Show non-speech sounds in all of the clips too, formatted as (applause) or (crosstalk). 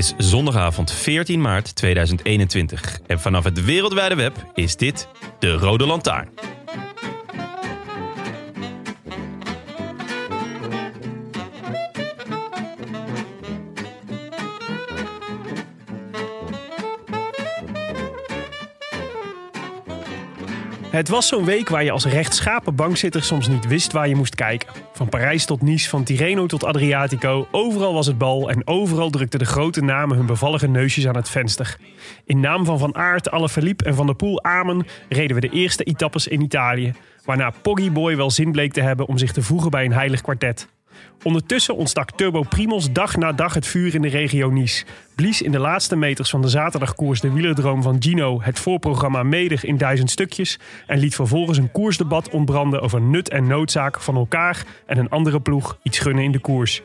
Is zondagavond 14 maart 2021 en vanaf het wereldwijde web is dit de Rode Lantaarn. Het was zo'n week waar je als rechtschapen bankzitter soms niet wist waar je moest kijken. Van Parijs tot Nice, van Tirreno tot Adriatico, overal was het bal en overal drukten de grote namen hun bevallige neusjes aan het venster. In naam van Van Aert, Alaphilippe en Van der Poel Amen reden we de eerste etappes in Italië, waarna Poggy Boy wel zin bleek te hebben om zich te voegen bij een heilig kwartet. Ondertussen ontstak Turbo Primos dag na dag het vuur in de regio Nice. Blies in de laatste meters van de zaterdagkoers de wielerdroom van Gino het voorprogramma medig in duizend stukjes. En liet vervolgens een koersdebat ontbranden over nut en noodzaak van elkaar en een andere ploeg iets gunnen in de koers.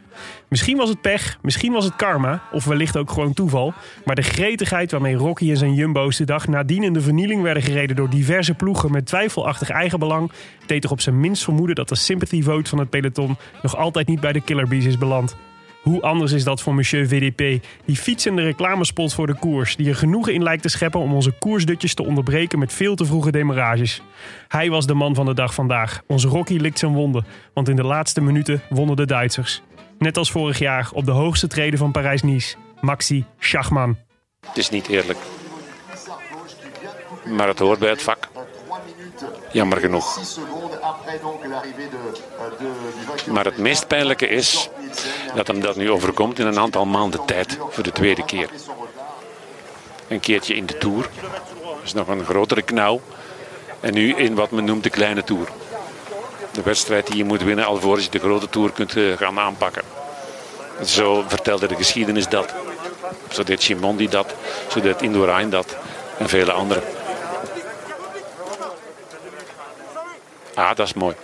Misschien was het pech, misschien was het karma, of wellicht ook gewoon toeval. Maar de gretigheid waarmee Rocky en zijn Jumbo's de dag nadien in de vernieling werden gereden door diverse ploegen met twijfelachtig eigenbelang, deed toch op zijn minst vermoeden dat de sympathy vote van het peloton nog altijd niet bij de Killer Bees is beland. Hoe anders is dat voor monsieur VDP, die fietsende reclamespot voor de koers, die er genoegen in lijkt te scheppen om onze koersdutjes te onderbreken met veel te vroege demarages. Hij was de man van de dag vandaag. Onze Rocky likt zijn wonden, want in de laatste minuten wonnen de Duitsers. Net als vorig jaar op de hoogste treden van Parijs-Nice, Maxi Schachman. Het is niet eerlijk. Maar het hoort bij het vak. Jammer genoeg. Maar het meest pijnlijke is dat hem dat nu overkomt in een aantal maanden tijd voor de tweede keer. Een keertje in de Tour. Dat is nog een grotere knauw. En nu in wat men noemt de kleine Tour. De wedstrijd die je moet winnen alvorens je de grote Tour kunt eh, gaan aanpakken. Zo vertelde de geschiedenis dat. Zo deed Chimondi dat. Zo deed Indurain dat. En vele anderen. Ah, dat is mooi.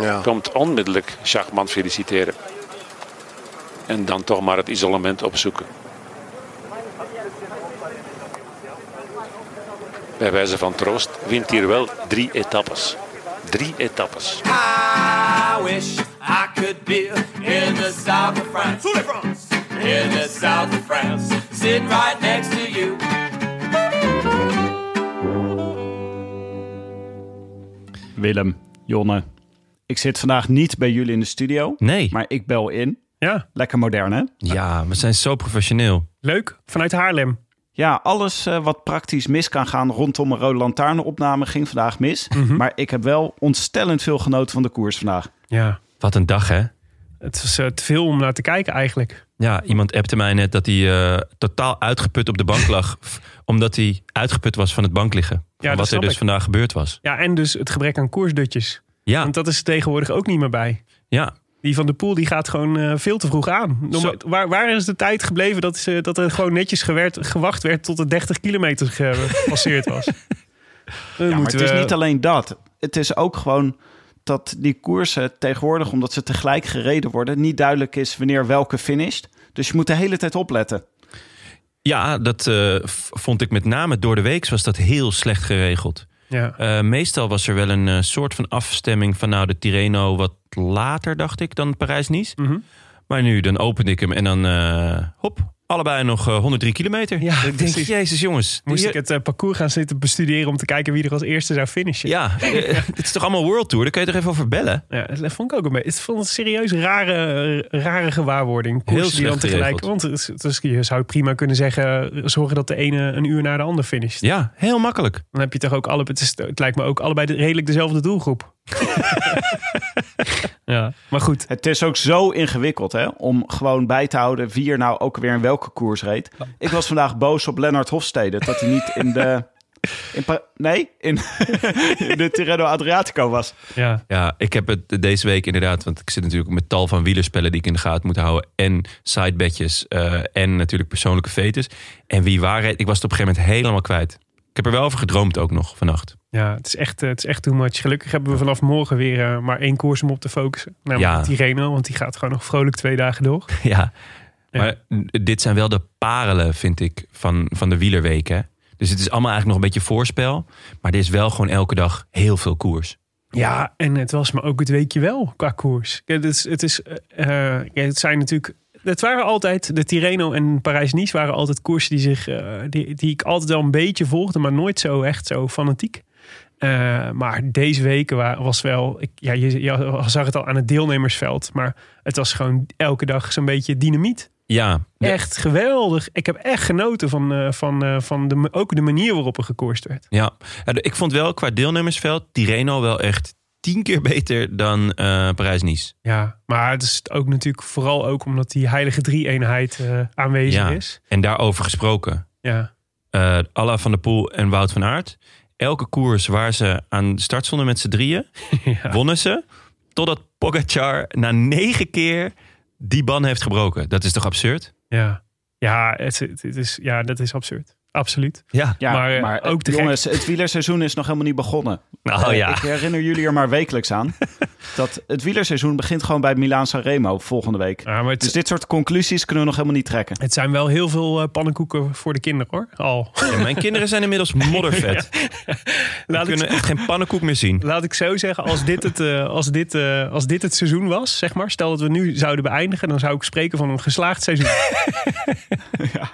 Ja. Komt onmiddellijk Schachman feliciteren. En dan toch maar het isolement opzoeken. Bij wijze van troost wint hier wel drie etappes. Drie etappes. I wish I could be in the south of France. In the south of France. Sitting right next to you. Willem, Jonne. Ik zit vandaag niet bij jullie in de studio. Nee. Maar ik bel in. Ja, Lekker modern, hè? Ja, we zijn zo professioneel. leuk. Vanuit Haarlem. Ja, alles eh, wat praktisch mis kan gaan rondom een Rode Lantaarnopname ging vandaag mis. Mhm. Maar ik heb wel ontstellend veel genoten van de koers vandaag. Ja, Wat een dag, hè? Het was eh, te veel om naar te kijken eigenlijk. Ja, iemand appte mij net dat hij eh, totaal uitgeput op de bank lag. omdat hij uitgeput was van het bankliggen. Van Ja, dat wat er dus ik. vandaag gebeurd was. Ja, en dus het gebrek aan koersdutjes. Ja, Want dat is er tegenwoordig ook niet meer bij. ja. Die van de Poel die gaat gewoon eh, veel te vroeg aan. Waar, waar is de tijd gebleven dat, ze, dat er gewoon netjes gewerd, gewacht werd tot de 30 kilometer ge- gepasseerd was? (laughs) Ja, maar het is niet alleen dat. Het is ook gewoon dat die koersen tegenwoordig, omdat ze tegelijk gereden worden, niet duidelijk is wanneer welke finisht. Dus je moet de hele tijd opletten. ja dat eh, vond ik met name door de week was dat heel slecht geregeld. Ja. Eh, meestal was er wel een eh, soort van afstemming van nou de Tirreno wat later dacht ik dan Parijs-Nice. Mhm. Maar nu dan opende ik hem en dan eh, hop, allebei nog eh, 103 kilometer. Ja, ik denk, precies. jezus jongens. Moest ik het eh, parcours gaan zitten bestuderen om te kijken wie er als eerste zou finishen. Ja, eh, (laughs) dit is toch allemaal World Tour? Daar kun je toch even over bellen? Ja, dat vond ik ook een beetje. Het vond een serieus rare, rare gewaarwording. Heel die dan tegelijk. Want het is- het is- je zou prima kunnen zeggen: zorgen dat de ene een uur naar de ander finisht. Ja, heel makkelijk. Dan heb je toch ook alle. Het, is, het lijkt me ook allebei de- redelijk dezelfde doelgroep. (laughs) Ja, maar goed. Het is ook zo ingewikkeld hè, om gewoon bij te houden wie er nou ook weer in welke koers reed. Ik was vandaag boos op Lennart Hofstede dat hij niet in de... In, Pa- nee, in, (laughs) in de Tirreno Adriatico was. Ja. Ja, ik heb het deze week inderdaad, want ik zit natuurlijk met tal van wielerspellen die ik in de gaten moet houden. En sidebedjes eh, en natuurlijk persoonlijke fetes. En wie waar reed, ik was het op een gegeven moment helemaal kwijt. Ik heb er wel over gedroomd ook nog vannacht. Ja, het is echt, eh, het is echt too much. Gelukkig hebben we vanaf morgen weer eh, maar één koers om op te focussen. Namelijk Ja. Tirreno, want die gaat gewoon nog vrolijk twee dagen door. (laughs) Ja, Ja. maar dit zijn wel de parelen, vind ik, van, van de wielerweek. Hè? Dus het is allemaal eigenlijk nog een beetje voorspel. Maar er is wel gewoon elke dag heel veel koers. Ja, en het was me ook het weekje wel qua koers. Ja, het, is, het, is, eh, ja, het zijn natuurlijk. Het waren altijd, de Tirreno en Parijs-Nice waren altijd koersen die, zich, eh, die, die ik altijd wel een beetje volgde, maar nooit zo echt zo fanatiek. Eh, maar deze weken wa- was wel, ik, ja, je, je zag het al aan het deelnemersveld, maar het was gewoon elke dag zo'n beetje dynamiet. Ja, Echt geweldig. Ik heb echt genoten van, eh, van, van de, ook de manier waarop er gekoerst werd. ja. Ik vond wel qua deelnemersveld Tirreno wel echt tien keer beter dan eh, Parijs-Nice. Ja, maar het is ook natuurlijk vooral ook omdat die heilige drie-eenheid eh, aanwezig Ja. is. En daarover gesproken. Ja, eh Alla van der Poel en Wout van Aert. Elke koers waar ze aan de start stonden met z'n drieën, (laughs) ja. wonnen ze. Totdat Pogacar na negen keer die ban heeft gebroken. Dat is toch absurd? ja. ja, het is, ja dat is absurd. Absoluut. Ja. Ja, Maar, maar, eh, ook te jongens, het wielerseizoen is nog helemaal niet begonnen. Oh Eh, ja. Ik herinner jullie er maar wekelijks aan. (laughs) dat het wielerseizoen begint gewoon bij Milaan Sanremo volgende week. Ja, maar het, Dus dit soort conclusies kunnen we nog helemaal niet trekken. het zijn wel heel veel eh, pannenkoeken voor de kinderen hoor. Al. Ja, mijn kinderen zijn inmiddels (laughs) moddervet. (laughs) Laat kunnen ik, echt geen pannenkoek meer zien. laat ik zo zeggen, als dit, het, eh, als, dit, eh, als dit het seizoen was, zeg maar, stel dat we nu zouden beëindigen, dan zou ik spreken van een geslaagd seizoen. Ja,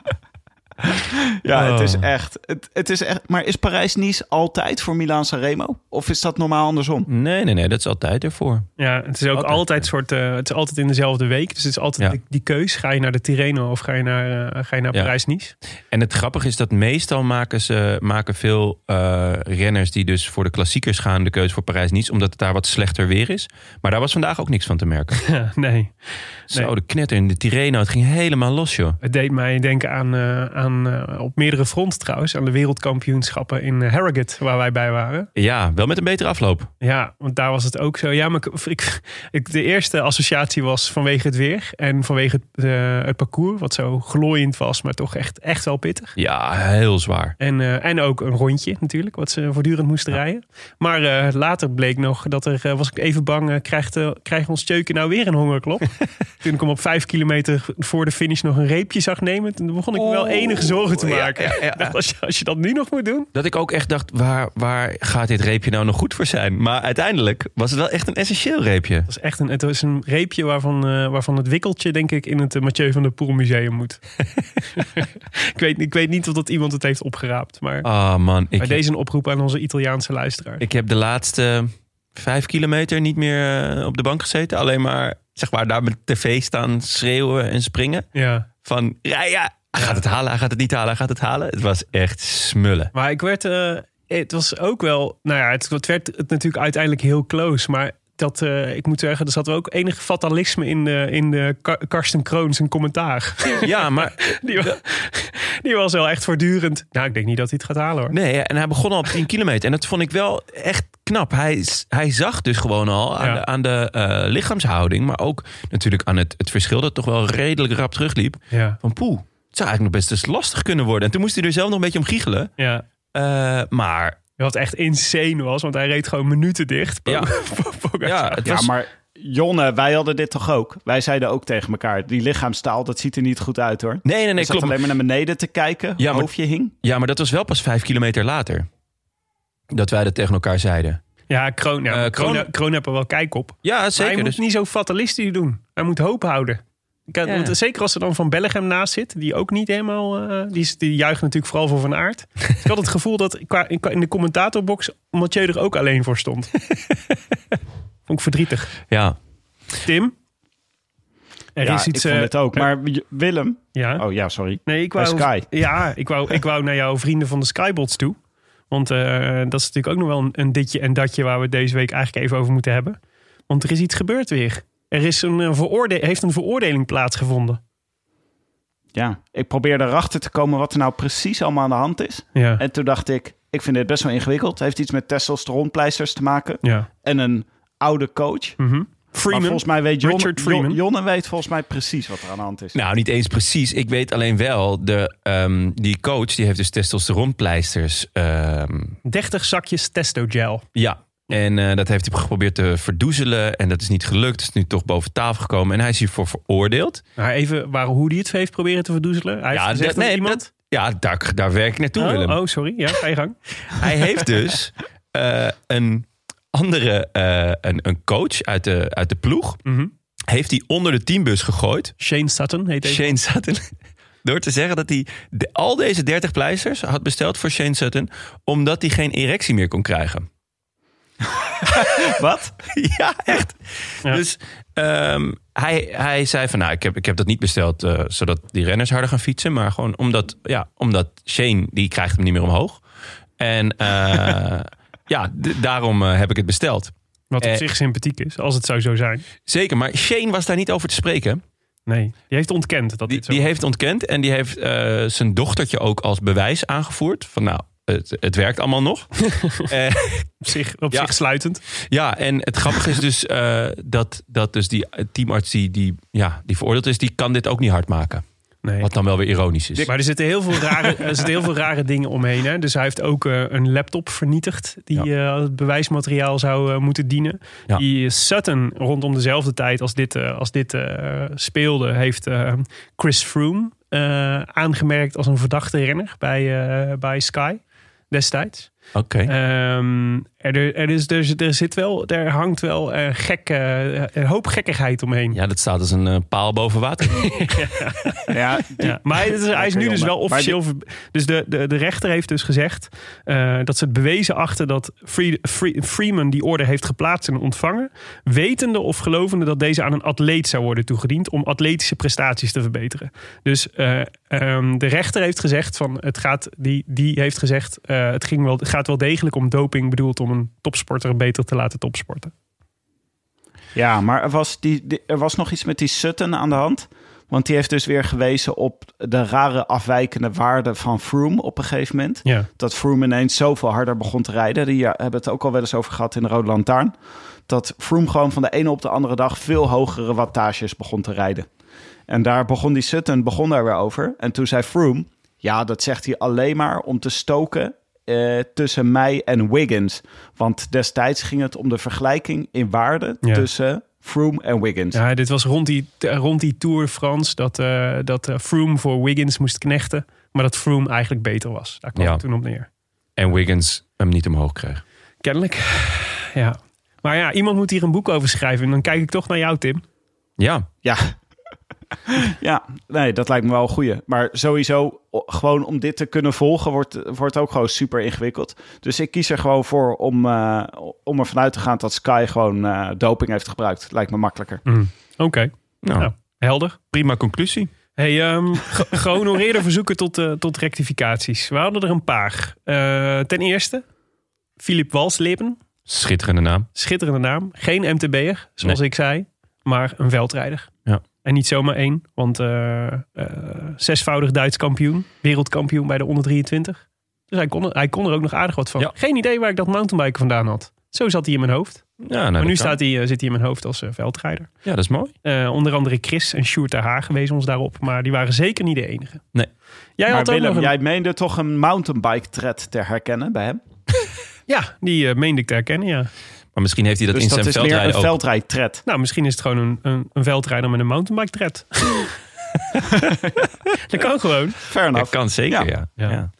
(laughs) het is Oh. echt. Het, het is echt maar is Parijs-Nice altijd voor Milaan Sanremo? Of is dat normaal andersom? Nee, nee, nee, dat is altijd ervoor. Ja, het is ook Altijd, altijd, soort, eh, het is altijd in dezelfde week. Dus het is altijd Ja. die, die keus. Ga je naar de Tirreno of ga je naar, eh, ga je naar Ja. Parijs-Nice? En het grappige is dat meestal maken, ze, maken veel eh, renners die dus voor de klassiekers gaan de keuze voor Parijs-Nice, omdat het daar wat slechter weer is. Maar daar was vandaag ook niks van te merken. (laughs) Ja, nee. Zo, de knetter in de Tirreno, het ging helemaal los, joh. Het deed mij denken aan, eh, aan eh, op meerdere fronten trouwens, aan de wereldkampioenschappen in eh, Harrogate, waar wij bij waren. Ja, wel met een betere afloop. Ja, want daar was het ook zo. Ja, maar ik, ik, de eerste associatie was vanwege het weer en vanwege het, eh, het parcours, wat zo glooiend was, maar toch echt, echt wel pittig. Ja, heel zwaar. En, en ook een rondje natuurlijk, wat ze voortdurend moesten rijden. Maar later bleek nog dat er, was ik even bang, krijgt, krijgt ons Tjeuken nou weer een hongerklop? (laughs) Toen ik hem op vijf kilometer voor de finish nog een reepje zag nemen, toen begon ik wel enige zorgen te maken. ja, ja. (laughs) Als, je, als je dat nu nog moet doen. Dat ik ook echt dacht, waar, waar gaat dit reepje nou nog goed voor zijn? Maar uiteindelijk was het wel echt een essentieel reepje. Het was echt een, het was een reepje waarvan, eh, waarvan het wikkeltje denk ik in het eh, Mathieu van der Poel museum moet. (laughs) ik, weet, ik weet niet of dat iemand het heeft opgeraapt, maar Ah man, ik, bij deze een oproep aan onze Italiaanse luisteraar. ik heb de laatste vijf kilometer niet meer eh, op de bank gezeten. Alleen maar, zeg maar, daar met tv staan schreeuwen en springen. ja. Van, ja, ja, hij gaat het halen, hij gaat het niet halen, hij gaat het halen. Het was echt smullen. Maar ik werd, eh, het was ook wel, nou ja, het, het werd het natuurlijk uiteindelijk heel close, maar dat, eh, ik moet zeggen, er zat ook enig fatalisme in de, in de Ka- Karsten Kroon zijn commentaar. (laughs) Ja, maar die, wa- die was wel echt voortdurend. Nou, ik denk niet dat hij het gaat halen hoor. nee, en hij begon al op 10 kilometer. En dat vond ik wel echt knap. Hij, hij zag dus gewoon al aan Ja. de, aan de eh, lichaamshouding, maar ook natuurlijk aan het, het verschil dat toch wel redelijk rap terugliep. Ja, Van het zou eigenlijk nog best eens lastig kunnen worden. En toen moest hij er zelf nog een beetje om giechelen. ja. Eh, maar Wat echt insane was, want hij reed gewoon minuten dicht. Ja. (laughs) Ja, het Ja, was, maar Jonne, wij hadden dit toch ook? Wij zeiden ook tegen elkaar, die lichaamstaal, dat ziet er niet goed uit hoor. nee, nee, nee, zat klopt. alleen maar naar beneden te kijken, Ja, maar- hoofdje hing. Ja, maar dat was wel pas vijf kilometer later. Dat wij dat tegen elkaar zeiden. Ja, Kroon, ja, Eh, maar Kroon, Kroon- Kroon heeft er wel kijk op. Ja, Maar zeker. hij moet Dus, niet zo fatalistisch doen. Hij moet hoop houden. Ja. want zeker als er dan Van Bellegem naast zit, die ook niet helemaal... eh, die, is- die juicht natuurlijk vooral voor Van Aert. (laughs) ik had het gevoel dat qua, in de commentatorbox Mathieu er ook alleen voor stond. (laughs) Vond ik verdrietig. ja. Tim? Er ja, is iets... ik vond eh, het ook. Maar Willem... ja? Oh ja, sorry. Nee, ik wou, Sky. Ja, ik wou, ik wou naar jouw vrienden van de Skybots toe. Want eh, dat is natuurlijk ook nog wel een, een ditje en datje waar we deze week eigenlijk even over moeten hebben. Want er is iets gebeurd weer. Er is een, eh, veroorde heeft een veroordeling plaatsgevonden. Ja, ik probeerde erachter te komen wat er nou precies allemaal aan de hand is. Ja. En toen dacht ik, ik vind dit best wel ingewikkeld. Het heeft iets met testosteronpleisters te maken. ja. En een oude coach. Maar Freeman. volgens mij weet Jon, Richard Freeman. Jon- Jonne weet volgens mij precies wat er aan de hand is. Nou, niet eens precies. Ik weet alleen wel, de, ehm, die coach die heeft dus testosteronpleisters. ehm, 30 zakjes testogel. ja, en eh, dat heeft hij geprobeerd te verdoezelen. En dat is niet gelukt. Het is nu toch boven tafel gekomen. En hij is hiervoor veroordeeld. Maar even waar, hoe die het heeft proberen te verdoezelen. Hij heeft Ja, gezegd dat- nee, iemand... dat- Ja, daar, daar werk ik naartoe, Willem. oh, oh, sorry. Ja, ga je gang. (laughs) Hij heeft dus eh, een andere eh, een, een coach uit de, uit de ploeg. Mhm. Heeft hij onder de teambus gegooid. Shane Sutton heet deze. Shane Sutton. (laughs) Door te zeggen dat hij de- al deze 30 pleisters had besteld voor Shane Sutton. Omdat hij geen erectie meer kon krijgen. (laughs) Wat? ja, echt. Ja. Dus ehm, hij, hij zei van nou, ik heb, ik heb dat niet besteld eh, zodat die renners harder gaan fietsen. Maar gewoon omdat, ja, omdat Shane, die krijgt hem niet meer omhoog. En eh, (laughs) ja, daarom eh, heb ik het besteld. Wat op zich sympathiek is, als het zou zo zijn. Zeker, maar Shane was daar niet over te spreken. Nee, die heeft ontkend dat Die, dit zo die was. heeft ontkend en die heeft zijn dochtertje ook als bewijs aangevoerd. Van nou, het, het werkt allemaal nog. (laughs) Eh, op zich, op Ja. zich sluitend. ja, en het grappige is dus eh, dat, dat dus die teamarts die, die, ja, die veroordeeld is, die kan dit ook niet hard maken. Nee. Wat dan wel weer ironisch is. Maar er zitten heel veel rare, (laughs) er zitten heel veel rare dingen omheen. Hè? Dus hij heeft ook eh, een laptop vernietigd. Die eh, als bewijsmateriaal zou eh, moeten dienen. Ja. Die Sutton rondom dezelfde tijd als dit, eh, als dit eh, speelde... heeft eh, Chris Froome eh, aangemerkt als een verdachte renner bij, eh, bij Sky destijds. Oké. Ehm, er, er, is, er, er, zit wel, er hangt wel eh, gekke, eh, een hoop gekkigheid omheen. Ja, dat staat als een eh, paal boven water. (laughs) Ja, Ja, maar hij is, hij is nu dus wel Maar officieel. Dus de, de, de rechter heeft dus gezegd eh, dat ze het bewezen achter dat Free, Free- Freeman die order heeft geplaatst en ontvangen. Wetende of gelovende dat deze aan een atleet zou worden toegediend om atletische prestaties te verbeteren. Dus eh, ehm, de rechter heeft gezegd van het gaat, die, die heeft gezegd eh, het, ging wel, het gaat wel degelijk om doping bedoeld om een topsporter beter te laten topsporten. Ja, maar er was, die, die- er was nog iets met die Sutton aan de hand. Want die heeft dus weer gewezen op de rare afwijkende waarden van Froome op een gegeven moment. Ja. Dat Froome ineens zoveel harder begon te rijden. Die hebben het ook al wel eens over gehad in de Rode Lantaarn. Dat Froome gewoon van de ene op de andere dag veel hogere wattages begon te rijden. En daar begon die Sutton begon daar weer over. En toen zei Froome, ja, dat zegt hij alleen maar om te stoken eh, tussen mij en Wiggins. Want destijds ging het om de vergelijking in waarde Ja. tussen Froome en Wiggins. Ja, dit was rond die, rond die Tour de France dat, eh dat eh, Froome voor Wiggins moest knechten. Maar dat Froome eigenlijk beter was. Daar kwam Ja. het toen op neer. en Wiggins hem niet omhoog kreeg. Kennelijk. Ja. Maar ja, iemand moet hier een boek over schrijven. En dan kijk ik toch naar jou, Tim. Ja, Ja. (laughs) ja, nee, dat lijkt me wel een goeie. Maar sowieso, gewoon om dit te kunnen volgen, wordt, wordt ook gewoon super ingewikkeld. Dus ik kies er gewoon voor om, eh, om ervan uit te gaan dat Sky gewoon eh, doping heeft gebruikt. Lijkt me makkelijker. Oké. nou, Nou, helder. prima conclusie. Hey, ehm, ge- (laughs) gehonoreerde verzoeken tot, eh, tot rectificaties. We hadden er een paar. Eh, ten eerste, Philip Walsleben. Schitterende naam. Schitterende naam. Geen MTB'er, zoals ik zei. Maar een veldrijder. Ja. En niet zomaar één. Want eh, eh, zesvoudig Duits kampioen. Wereldkampioen bij de onder 23. Dus hij kon, er, hij kon er ook nog aardig wat van. Ja. Geen idee waar ik dat mountainbiken vandaan had. Zo zat hij in mijn hoofd. Ja, nou, maar nu staat hij, eh, zit hij in mijn hoofd als veldrijder. Ja, dat is mooi. Eh, onder andere Chris en Sjoerd ter Haag wezen ons daarop. Maar die waren zeker niet de enige. Nee. Jij maar had ook Willem, nog een... jij meende toch een mountainbike tred te herkennen bij hem? (laughs) Ja, die meende ik te herkennen, ja. Maar misschien heeft hij dat dus in dat zijn is meer een veldrijden ook. veldrijdtred. Nou, misschien is het gewoon een, een, een veldrijder met een mountainbike tred. (laughs) dat kan gewoon. Fair enough. kan zeker, Ja. ja. Ja. ja.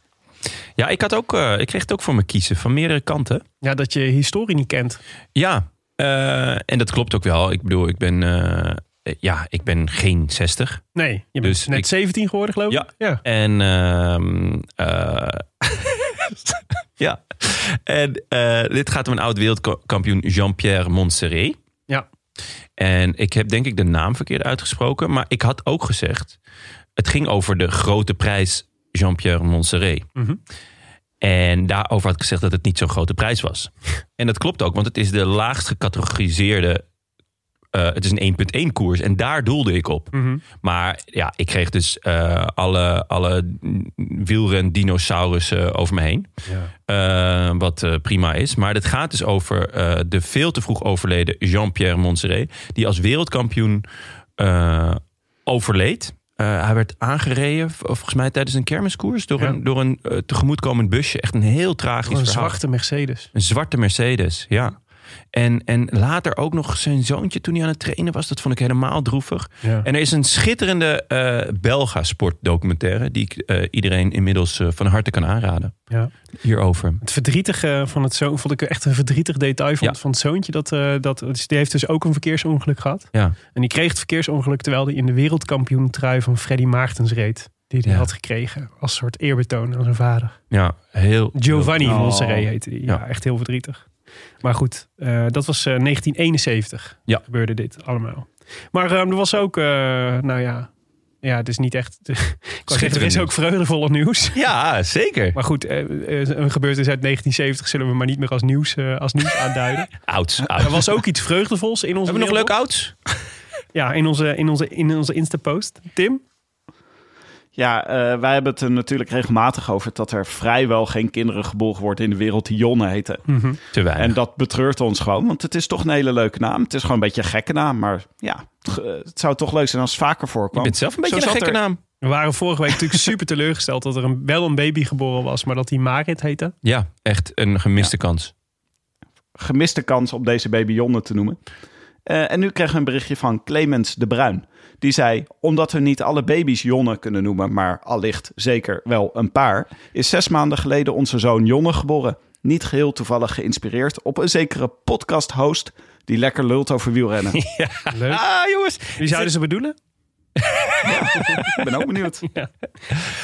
ja. ik, had ook, eh, ik kreeg het ook voor me kiezen van meerdere kanten. Ja, dat je historie niet kent. Ja, eh, en dat klopt ook wel. Ik bedoel, ik ben, eh, ja, ik ben geen 60. Nee, je bent Dus net ik- 17 geworden, geloof ik. Ja. ja. En ehm, eh, (laughs) (laughs) ja, en eh, dit gaat om een oud wereldkampioen Jean-Pierre Montserrat. Ja. En ik heb denk ik de naam verkeerd uitgesproken, maar ik had ook gezegd, het ging over de grote prijs Jean-Pierre Montserrat. Mhm. En daarover had ik gezegd dat het niet zo'n grote prijs was. En dat klopt ook, want het is de laagst gecategoriseerde eh, het is een 1.1 koers. En daar doelde ik op. Mhm. Maar ja, ik kreeg dus eh, alle, alle wielren dinosaurussen over me heen. Ja. Eh, wat eh, prima is. Maar het gaat dus over eh, de veel te vroeg overleden Jean-Pierre Montserrat. Die als wereldkampioen eh, overleed. Eh, hij werd aangereden, volgens mij tijdens een kermiskoers, door Ja. een, door een eh, tegemoetkomend busje. Echt een heel tragisch Een verhaal. zwarte Mercedes. Een zwarte Mercedes, ja. En, en later ook nog zijn zoontje toen hij aan het trainen was. Dat vond ik helemaal droevig. Ja. En er is een schitterende eh Belga sportdocumentaire... die ik eh, iedereen inmiddels eh, van harte kan aanraden. Ja. Hierover. Het verdrietige van het zoon vond ik echt een verdrietig detail van, Ja. van het zoontje. Dat, dat, dus die heeft dus ook een verkeersongeluk gehad. Ja. En die kreeg het verkeersongeluk terwijl hij in de wereldkampioentrui van Freddy Maartens reed. Die hij Ja. had gekregen als soort eerbetoon aan zijn vader. Ja, heel... Giovanni Oh. Montserrat heette die. Ja, Ja. echt heel verdrietig. Maar goed, eh, dat was eh, 1971 Ja. gebeurde dit allemaal. Maar eh, er was ook, eh, nou ja, ja, het is niet echt... (laughs) zeggen, er is ook vreugdevolle nieuws. (laughs) Ja, zeker. Maar goed, eh, eh, een gebeurtenis uit 1970 zullen we maar niet meer als nieuws, eh, als nieuws aanduiden. (laughs) Ouds, ouds. Er was ook iets vreugdevols in onze Hebben we nog leuk ouds? Ja, in onze, in onze, in onze Insta-post. Tim? Ja, eh, wij hebben het er natuurlijk regelmatig over dat er vrijwel geen kinderen geboren worden in de wereld die Jon heten. Te weinig. En dat betreurt ons gewoon, want het is toch een hele leuke naam. Het is gewoon een beetje een gekke naam, maar ja, het zou toch leuk zijn als het vaker Je voorkwam. bent zelf een beetje Zo een gekke er- naam. We waren vorige week natuurlijk (laughs) super teleurgesteld dat er een, wel een baby geboren was, maar dat die Marit heette. Ja, echt een gemiste kans. Gemiste kans om deze baby Jonne te noemen. Eh, en nu kregen we een berichtje van Clemens de Bruin. Die zei, omdat we niet alle baby's Jonne kunnen noemen, maar allicht zeker wel een paar, is zes maanden geleden onze zoon Jonne geboren. Niet geheel toevallig geïnspireerd op een zekere podcast-host die lekker lult over wielrennen. (laughs) Leuk. Ah, jongens. Wie zouden ze bedoelen? Ik ben ook benieuwd. (laughs) Ja.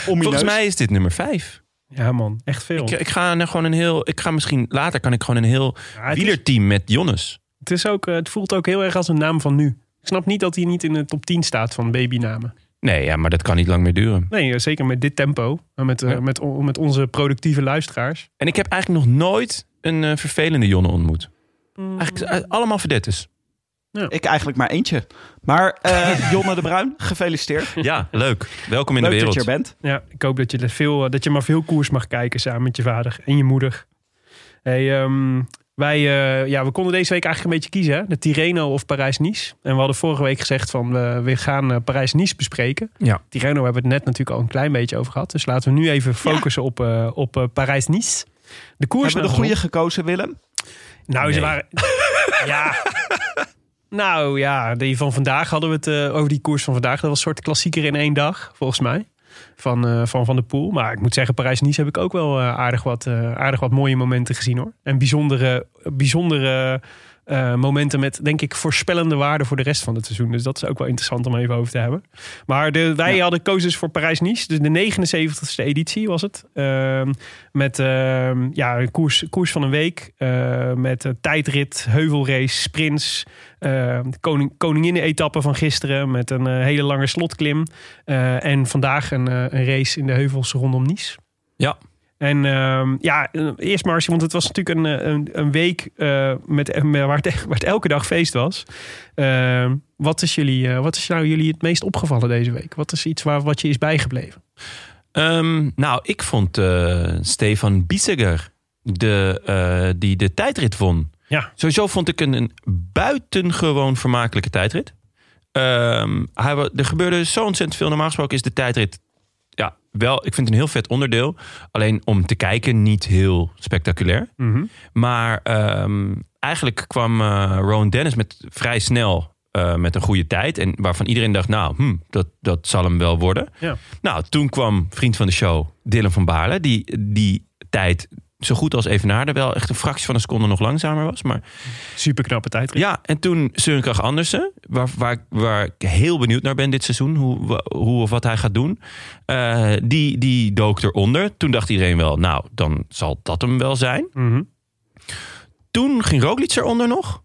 Volgens mij is dit nummer vijf. Ja man, echt veel. Ik, ik ga nou gewoon een heel... Ik ga misschien... Later kan ik gewoon een heel Ja, wielerteam met Jonnes. Het, is ook, eh, het voelt ook heel erg als een naam van nu. Ik snap niet dat hij niet in de top 10 staat van babynamen. Nee, ja, maar dat kan niet lang meer duren. Nee, eh, zeker met dit tempo. en Met, eh, Ja. met, met onze productieve luisteraars. En ik heb eigenlijk nog nooit een vervelende Jonne ontmoet. Mm. Eigenlijk allemaal verdettes. Ik eigenlijk maar eentje. Maar eh (laughs) Jonne de Bruin, gefeliciteerd. Ja, leuk. Welkom in de Leuk dat wereld. je er bent. Ja, ik hoop dat je, er veel, dat je maar veel koers mag kijken samen met je vader en je moeder. Hey, ehm, wij, eh, ja, we konden deze week eigenlijk een beetje kiezen. Hè? De Tirreno of Parijs-Nice. En we hadden vorige week gezegd van we we gaan eh, Parijs-Nice bespreken. Ja. Tirreno hebben we het net natuurlijk al een klein beetje over gehad. Dus laten we nu even focussen op, eh, op Parijs-Nice. De koers Hebben we de goede gekozen, Willem? Nou, ze waren... (laughs) ja. Nou ja, die van vandaag hadden we het over die koers van vandaag. Dat was een soort klassieker in één dag, volgens mij. Van eh, Van, van de Poel. Maar ik moet zeggen, Parijs-Nice heb ik ook wel eh, aardig, wat, eh, aardig wat mooie momenten gezien hoor. En bijzondere, bijzondere eh, momenten met, denk ik, voorspellende waarde voor de rest van het seizoen. Dus dat is ook wel interessant om even over te hebben. Maar de, wij hadden dus voor Parijs-Nice. Dus de 79ste editie was het. Ehm, met ehm, ja, een koers, koers van een week. eh, met tijdrit, heuvelrace, sprints. eh, de koning, koninginnen-etappe van gisteren. Met een eh, hele lange slotklim. En vandaag een, een race in de heuvels rondom Nice. Ja. En ehm, ja, eerst maar eens, want het was natuurlijk een, eh, een, een week eh, met, eh, waar, het, (laughs) waar het elke dag feest was. Ehm, wat, is jullie, wat is nou jullie het meest opgevallen deze week? Wat is iets waar, wat je is bijgebleven? Ehm, nou, ik vond Stefan Biesiger, de, die de tijdrit won. Ja. Sowieso vond ik een, een buitengewoon vermakelijke tijdrit. Hij, er gebeurde zo ontzettend veel. Normaal gesproken is de tijdrit ja, wel, ik vind het een heel vet onderdeel. Alleen om te kijken niet heel spectaculair. Maar ehm, eigenlijk kwam eh Rowan Dennis met vrij snel eh, met een goede tijd. En waarvan iedereen dacht, nou, hm, dat, dat zal hem wel worden. Ja. Nou, toen kwam vriend van de show, Dylan van Baarle. Die die tijd zo goed als Evenaarde wel echt een fractie van een seconde nog langzamer was. Maar Super knappe tijd. ja, en toen Søren Kragh Andersen, waar, waar, waar ik heel benieuwd naar ben dit seizoen, hoe, hoe of wat hij gaat doen. eh, die, die dook eronder. Toen dacht iedereen wel, nou, dan zal dat hem wel zijn. Mhm. Toen ging Roglic eronder nog.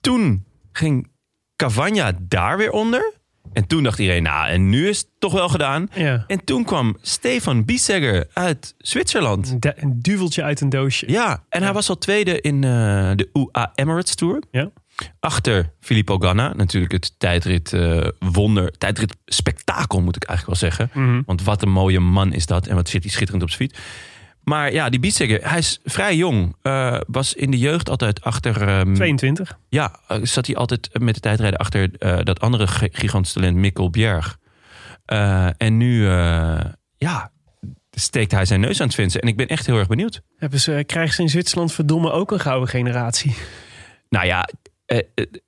Toen ging Cavagna daar weer onder. En toen dacht iedereen, nou, en nu is het toch wel gedaan. Ja. En toen kwam Stefan Biesegger uit Zwitserland. Een du- Een duveltje uit een doosje. Ja, en hij was al tweede in eh, de UA Emirates Tour. Ja. Achter Filippo Ganna, natuurlijk het tijdrit eh, wonder, tijdrit spektakel moet ik eigenlijk wel zeggen. Mhm. Want wat een mooie man is dat en wat zit hij schitterend op zijn fiets. Maar ja, die Bietseger, hij is vrij jong. Eh, was in de jeugd altijd achter... ehm, 22. ja, eh, zat hij altijd met de tijdrijden achter eh, dat andere gi- gigantisch talent Mikkel Bjerg. En nu, ja, steekt hij zijn neus aan het vinden. En ik ben echt heel erg benieuwd. Hebben ze, krijgen ze in Zwitserland verdomme ook een gouden generatie? Nou ja,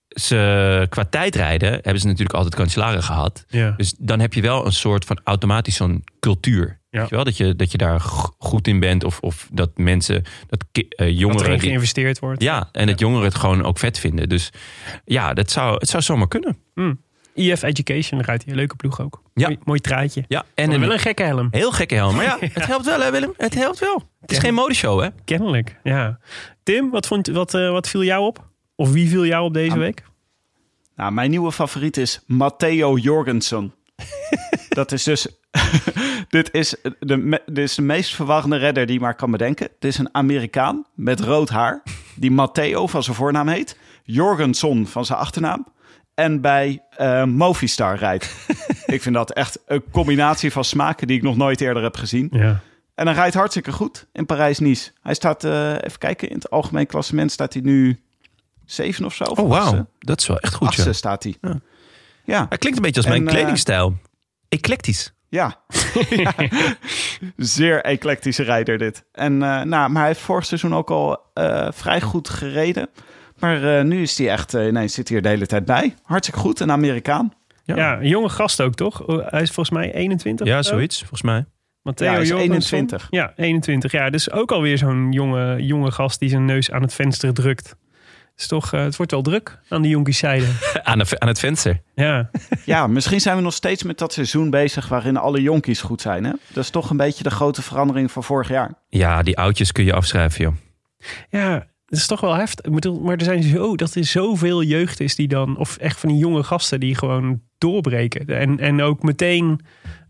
ze, qua tijdrijden hebben ze natuurlijk altijd kanselaren gehad. Ja. Dus dan heb je wel een soort van automatisch zo'n cultuur. Ja. Weet je wel? Dat, je, dat je daar goed in bent. Of, of dat mensen, dat eh, Dat jongeren... erin die- geïnvesteerd wordt. ja, en dat jongeren het gewoon ook vet vinden. Dus ja, dat zou, het zou zomaar kunnen. EF Education rijdt hier. Leuke ploeg ook. Ja. Mooi, mooi. Ja, En en wel een een gekke helm. heel gekke helm. Maar ja, (laughs) het helpt wel hè Willem? Het helpt wel. Het is geen modeshow hè? Kennelijk, ja. Tim, wat, vond, wat, eh, wat viel jou op? Of wie viel jou op deze Ah. week? Nou, mijn nieuwe favoriet is Matteo Jorgensen. (laughs) dat is dus... (laughs) dit, is de, dit is de meest verwarrende redder die je maar kan bedenken. Dit is een Amerikaan met rood haar. Die Matteo van zijn voornaam heet. Jorgensen van zijn achternaam. En bij eh, Movistar rijdt. (laughs) ik vind dat echt een combinatie van smaken die ik nog nooit eerder heb gezien. Ja. En hij rijdt hartstikke goed in Parijs-Nice. Hij staat, eh, even kijken, in het algemeen klassement staat hij nu zeven of zo. of Oh wauw, dat is wel echt goed. Achtste Ja. staat hij. Ja. Ja. Hij klinkt een beetje als En, mijn eh, kledingstijl. Eclectisch. Ja. Ja. (laughs) Zeer eclectische rijder dit. En, eh, nou, maar hij heeft vorig seizoen ook al eh, vrij goed gereden. Maar eh, nu is hij echt, eh, nee, zit hier de hele tijd bij. Hartstikke goed, een Amerikaan. Ja. ja, een jonge gast ook, toch? Hij is volgens mij 21. Ja, zoiets, volgens mij. Matteo Ja, hij is Jorgensen. 21. Ja, 21. Ja, dus ook alweer zo'n jonge, jonge gast die zijn neus aan het venster drukt. Het, is toch, eh, het wordt wel druk aan de jonkies zijde. (laughs) Aan, de, aan het venster. Ja, Ja, misschien zijn we nog steeds met dat seizoen bezig waarin alle jonkies goed zijn. Hè? Dat is toch een beetje de grote verandering van vorig jaar. Ja, die oudjes kun je afschrijven, joh. ja, het is toch wel heftig. Ik bedoel, maar er zijn zo, dat er zoveel jeugd is die dan, of echt van die jonge gasten die gewoon doorbreken. En, en ook meteen,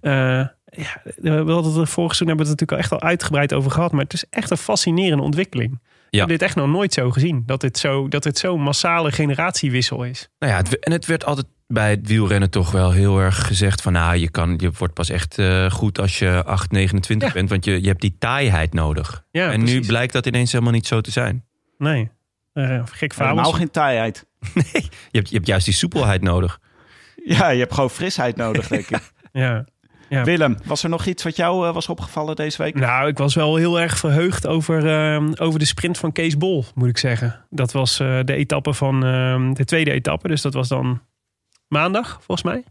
eh, ja, we hadden het vorig seizoen hebben we het natuurlijk al echt al uitgebreid over gehad. Maar het is echt een fascinerende ontwikkeling. Ik Ja. heb dit echt nog nooit zo gezien. Dat dit zo, dat dit zo'n massale generatiewissel is. Nou ja, het, en het werd altijd bij het wielrennen toch wel heel erg gezegd van... nou, je, kan, je wordt pas echt eh, goed als je 8, 29 Ja. bent, want je, je hebt die taaiheid nodig. Ja, en nu blijkt dat ineens helemaal niet zo te zijn. Nee, Eh gek verhaal. geen taaiheid. (laughs) Je hebt, je hebt juist die soepelheid nodig. Ja, je hebt gewoon frisheid nodig, denk ik. Ja. Ja. Willem, was er nog iets wat jou eh, was opgevallen deze week? Nou, ik was wel heel erg verheugd over, eh, over de sprint van Kees Bol, moet ik zeggen. Dat was eh, de etappe van de tweede etappe. Dus dat was dan maandag, volgens mij.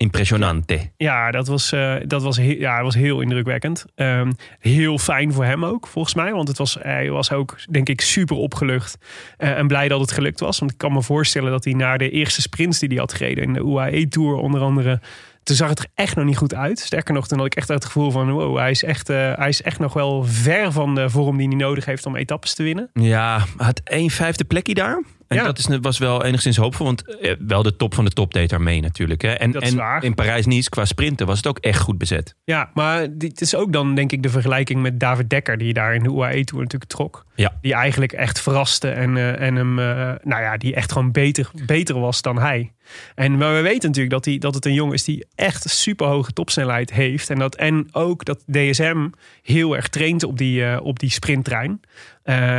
Impressionante. Ja, dat was, eh, dat was, heel, ja, was heel indrukwekkend. Ehm, heel fijn voor hem ook, volgens mij. Want het was, hij was ook, denk ik, super opgelucht. eh, en blij dat het gelukt was. Want ik kan me voorstellen dat hij na de eerste sprints die hij had gereden... in de UAE Tour onder andere... Toen zag het er echt nog niet goed uit. Sterker nog, toen had ik echt het gevoel van... wow, hij is echt, eh, hij is echt nog wel ver van de vorm die hij nodig heeft... om etappes te winnen. Ja, had één vijfde plekje daar. En Ja. dat is, was wel enigszins hoopvol, want eh, wel de top van de top deed daar mee natuurlijk. Hè. En, Dat is en waar. in Parijs-Nice qua sprinten was het ook echt goed bezet. Ja, maar dit is ook dan denk ik de vergelijking met David Dekker... die daar in de UAE Tour natuurlijk trok. Ja. Die eigenlijk echt verraste en, eh, en hem... eh, nou ja, die echt gewoon beter, beter was dan hij. En maar we weten natuurlijk dat, hij, dat het een jongen is... die echt super hoge topsnelheid heeft. En, dat, en ook dat DSM heel erg traint op die, eh, op die sprinttrein.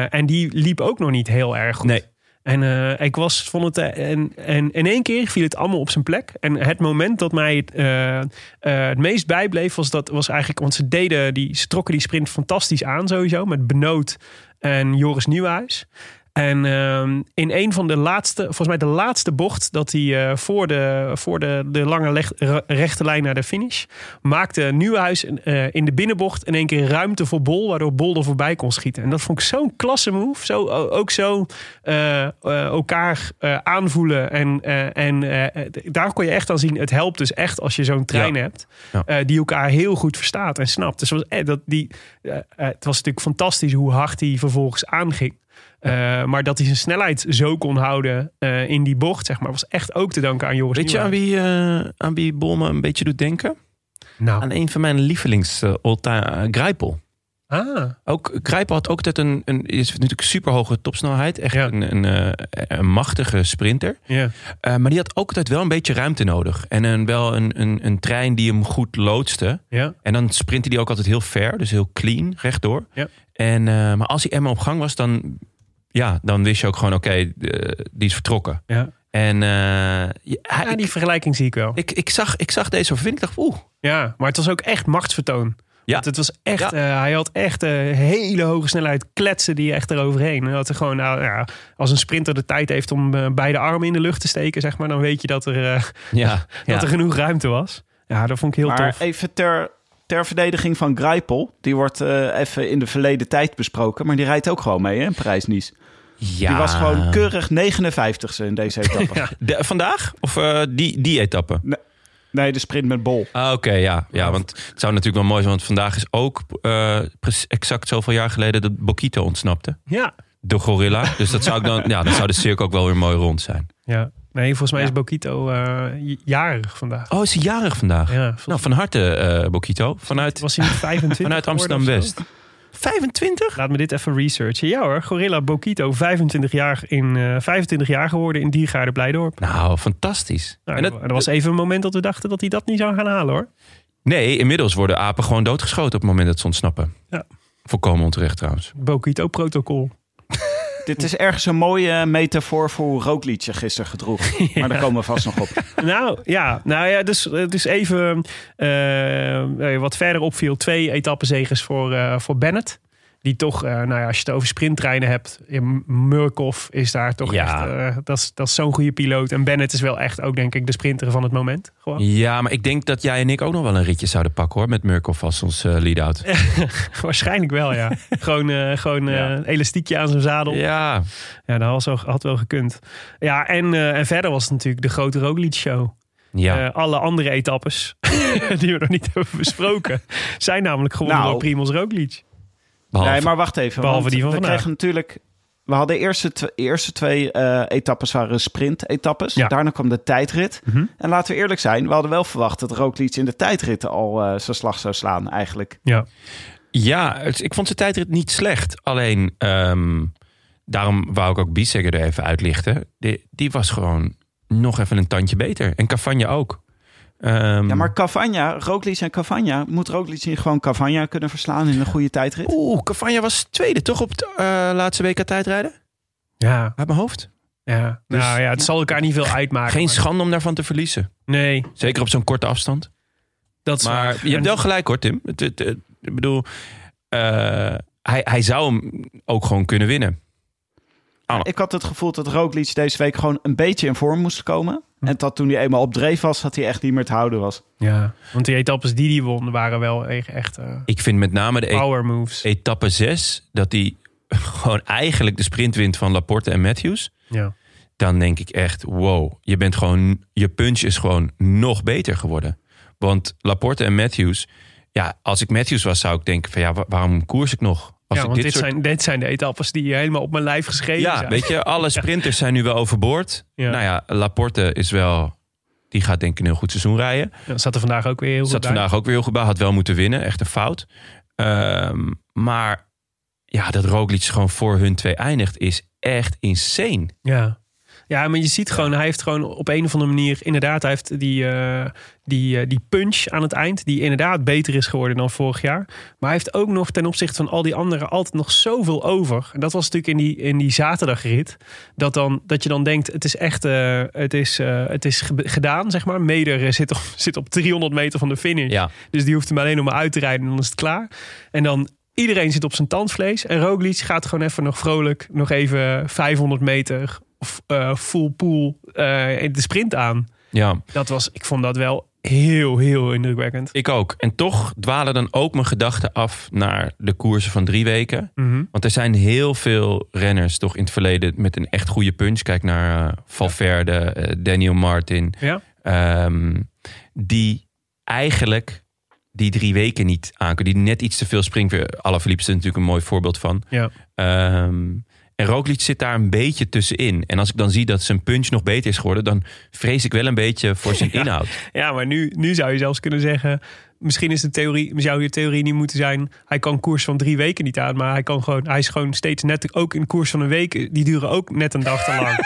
En die liep ook nog niet heel erg goed. Nee. En eh, ik was, vond het, eh, en, en in één keer viel het allemaal op zijn plek. En het moment dat mij eh, het meest bijbleef, was dat was eigenlijk, want ze deden die, ze trokken die sprint fantastisch aan sowieso met Benoot en Joris Nieuwhuis. En ehm, in een van de laatste, volgens mij de laatste bocht, dat hij eh, voor, de, voor de, de lange leg- rechte lijn naar de finish, maakte Nieuwhuis eh, in de binnenbocht in één keer ruimte voor Bol, waardoor Bol er voorbij kon schieten. En dat vond ik zo'n klasse move. Zo, ook zo eh, elkaar aanvoelen. En, en daar kon je echt aan zien, het helpt dus echt als je zo'n trein Ja. hebt, Ja. die elkaar heel goed verstaat en snapt. Dus was, eh, dat, die, het was natuurlijk fantastisch hoe hard hij vervolgens aanging. Eh, maar dat hij zijn snelheid zo kon houden eh, in die bocht, zeg maar, was echt ook te danken aan Joris Weet je aan wie, eh aan wie Bol me een beetje doet denken? Nou, Aan een van mijn lievelings uh, Grijpel. Ah, Ook Grijpel had ook altijd een, een is natuurlijk super hoge topsnelheid. Echt Ja. een, een, een machtige sprinter. ja. Maar die had ook altijd wel een beetje ruimte nodig. En een, wel een, een, een trein die hem goed loodste. Ja. En dan sprintte hij ook altijd heel ver, dus heel clean, rechtdoor. Ja. En, maar als hij eenmaal op gang was, dan, ja, dan wist je ook gewoon, oké, die is vertrokken. Ja. En eh, ja, hij- ja, die vergelijking zie ik wel. ik, ik, zag, ik zag deze overwinning, ik dacht, oeh, Ja, maar het was ook echt machtsvertoon. Ja. Want het was echt, Ja. eh, hij had echt eh, hele hoge snelheid kletsen die echt eroverheen. Hij had er gewoon, nou, ja, als een sprinter de tijd heeft om eh, beide armen in de lucht te steken, zeg maar, dan weet je dat er, eh, (laughs) ja, (laughs) ja. dat er genoeg ruimte was. Ja, dat vond ik heel maar tof. even ter, ter verdediging van Grijpel. Die wordt eh, even in de verleden tijd besproken. Maar die rijdt ook gewoon mee hè, in Parijs-Nice. Ja. Die was gewoon keurig 59ste in deze (laughs) etappe. Ja. De- vandaag? Of eh, die, die etappe? Nee, de sprint met Bol. Ah, Oké, ja. ja. Want het zou natuurlijk wel mooi zijn, want vandaag is ook eh, precies exact zoveel jaar geleden dat Bokito ontsnapte. Ja. De gorilla. Dus dat zou ik dan, (laughs) ja, dan zou de cirkel ook wel weer mooi rond zijn. ja. Nee, volgens mij Ja. is Bokito eh, jarig vandaag. Oh, is hij jarig vandaag? Ja, volgens- Nou, van harte, eh Bokito. Vanuit, was hij niet 25 (laughs) vanuit Amsterdam? West. 25? Laat me dit even researchen. Ja hoor, Gorilla Bokito, 25 jaar, in, eh 25 jaar geworden in Diergaarde Blijdorp. Nou, fantastisch. Nou, en er dat, er was even een moment dat we dachten dat hij dat niet zou gaan halen hoor. nee, inmiddels worden apen gewoon doodgeschoten op het moment dat ze ontsnappen. Ja. Volkomen onterecht trouwens. Bokito-protocol. Dit is ergens een mooie metafoor voor hoe zich gisteren gedroeg. (laughs) Maar daar komen we vast nog op. nou ja, nou ja, dus, dus even eh, wat verder opviel. Twee etappenzegers voor, eh, voor Bennett. Die toch, eh, nou ja, als je het over sprinttreinen hebt. Murkoff is daar toch Ja. echt, eh, dat is, dat is zo'n goede piloot. En Bennett is wel echt ook denk ik de sprinter van het moment. Gewoon. Ja, maar ik denk dat jij en ik ook nog wel een ritje zouden pakken hoor. Met Murkoff als ons eh, lead-out. (laughs) Waarschijnlijk wel, ja. (laughs) gewoon gewoon Ja. elastiekje aan zijn zadel. Ja, Ja, dat had, zo, had wel gekund. Ja, en, en verder was het natuurlijk de grote Roglic-show. ja. Eh, alle andere etappes (laughs) die we nog niet hebben besproken... zijn namelijk gewonnen Nou. door Primoz Roglic. Behalve- Nee, maar wacht even. Behalve die van we vandaag. kregen natuurlijk... We hadden de eerste, tw- eerste twee eh, etappes waren sprint-etappes. Ja. Daarna kwam de tijdrit. Mhm. En laten we eerlijk zijn, we hadden wel verwacht dat Roglic in de tijdritten al eh, zijn slag zou slaan eigenlijk. Ja, Ja, het- ik vond zijn tijdrit niet slecht. Alleen, ehm, daarom wou ik ook Bissegger er even uitlichten. Die, die was gewoon nog even een tandje beter. En Cavagna ook. Ehm, Ja, maar Cavagna, Roglic en Cavagna... Moet Roglic niet gewoon Cavagna kunnen verslaan in een goede tijdrit? Oeh, Cavagna was tweede toch op het eh, laatste WK tijdrijden? ja, Uit mijn hoofd. ja. Dus- nou ja, het zal elkaar niet veel uitmaken. Geen maar- schande om daarvan te verliezen. Nee, Zeker op zo'n korte afstand. dat is Maar waar. je hebt wel gelijk hoor, Tim. Het, het- het- ik bedoel, eh, hij, hij zou hem ook gewoon kunnen winnen. Oh. Ik had het gevoel dat Roglic deze week gewoon een beetje in vorm moest komen. Hm. En dat toen hij eenmaal op dreef was, dat hij echt niet meer te houden was. Ja, want die etappes die hij won waren wel echt, eh, Ik vind met name de e- power moves. etappe 6 dat hij (laughs) gewoon eigenlijk de sprint wint van Laporte en Matthews. Ja. Dan denk ik echt, wow, je bent gewoon, je punch is gewoon nog beter geworden. Want Laporte en Matthews, ja, als ik Matthews was, zou ik denken van ja, wa- waarom koers ik nog? Als ja, want dit, soort- zijn, dit zijn de etappes die helemaal op mijn lijf geschreven Ja, zijn. weet je, alle (laughs) sprinters zijn nu wel overboord. Ja. Nou ja, Laporte is wel, die gaat denk ik een heel goed seizoen rijden. Ja, zat er vandaag ook weer heel goed Zat bij. vandaag ook weer heel goed bij. Had wel moeten winnen. Echt een fout. Ehm, maar ja, dat Roglic gewoon voor hun twee eindigt is echt insane. Ja. Ja, maar je ziet gewoon, hij heeft gewoon op een of andere manier, inderdaad, hij heeft die, eh, die, eh, die punch aan het eind, die inderdaad beter is geworden dan vorig jaar. Maar hij heeft ook nog ten opzichte van al die anderen altijd nog zoveel over. En dat was natuurlijk in die, in die zaterdagrit, dat, dan, dat je dan denkt, het is echt, eh, het is, het is ge- gedaan, zeg maar. Meder zit op, (laughs) zit op 300 meter van de finish. Ja, Dus die hoeft hem alleen maar uit te rijden en dan is het klaar. En dan iedereen zit op zijn tandvlees. En Roglic gaat gewoon even nog vrolijk nog even 500 meter eh, full pool in de sprint aan. ja, Dat was, ik vond dat wel heel, heel indrukwekkend. ik ook. En toch dwalen dan ook mijn gedachten af naar de koersen van drie weken. Mhm. Want er zijn heel veel renners toch in het verleden met een echt goede punch. Kijk naar eh, Valverde, Daniel Martin. Ja? Ehm, die eigenlijk die drie weken niet aankunnen. Die net iets te veel springweer. Alaphilippe is er natuurlijk een mooi voorbeeld van. Ja. Ehm, En Roglic zit daar een beetje tussenin. En als ik dan zie dat zijn punch nog beter is geworden... dan vrees ik wel een beetje voor zijn (laughs) inhoud. Ja, maar nu, nu zou je zelfs kunnen zeggen... Misschien is de theorie, zou je theorie niet moeten zijn... hij kan koers van drie weken niet aan... maar hij, kan gewoon, hij is gewoon steeds net... ook in koers van een week... die duren ook net een dag te lang. (laughs)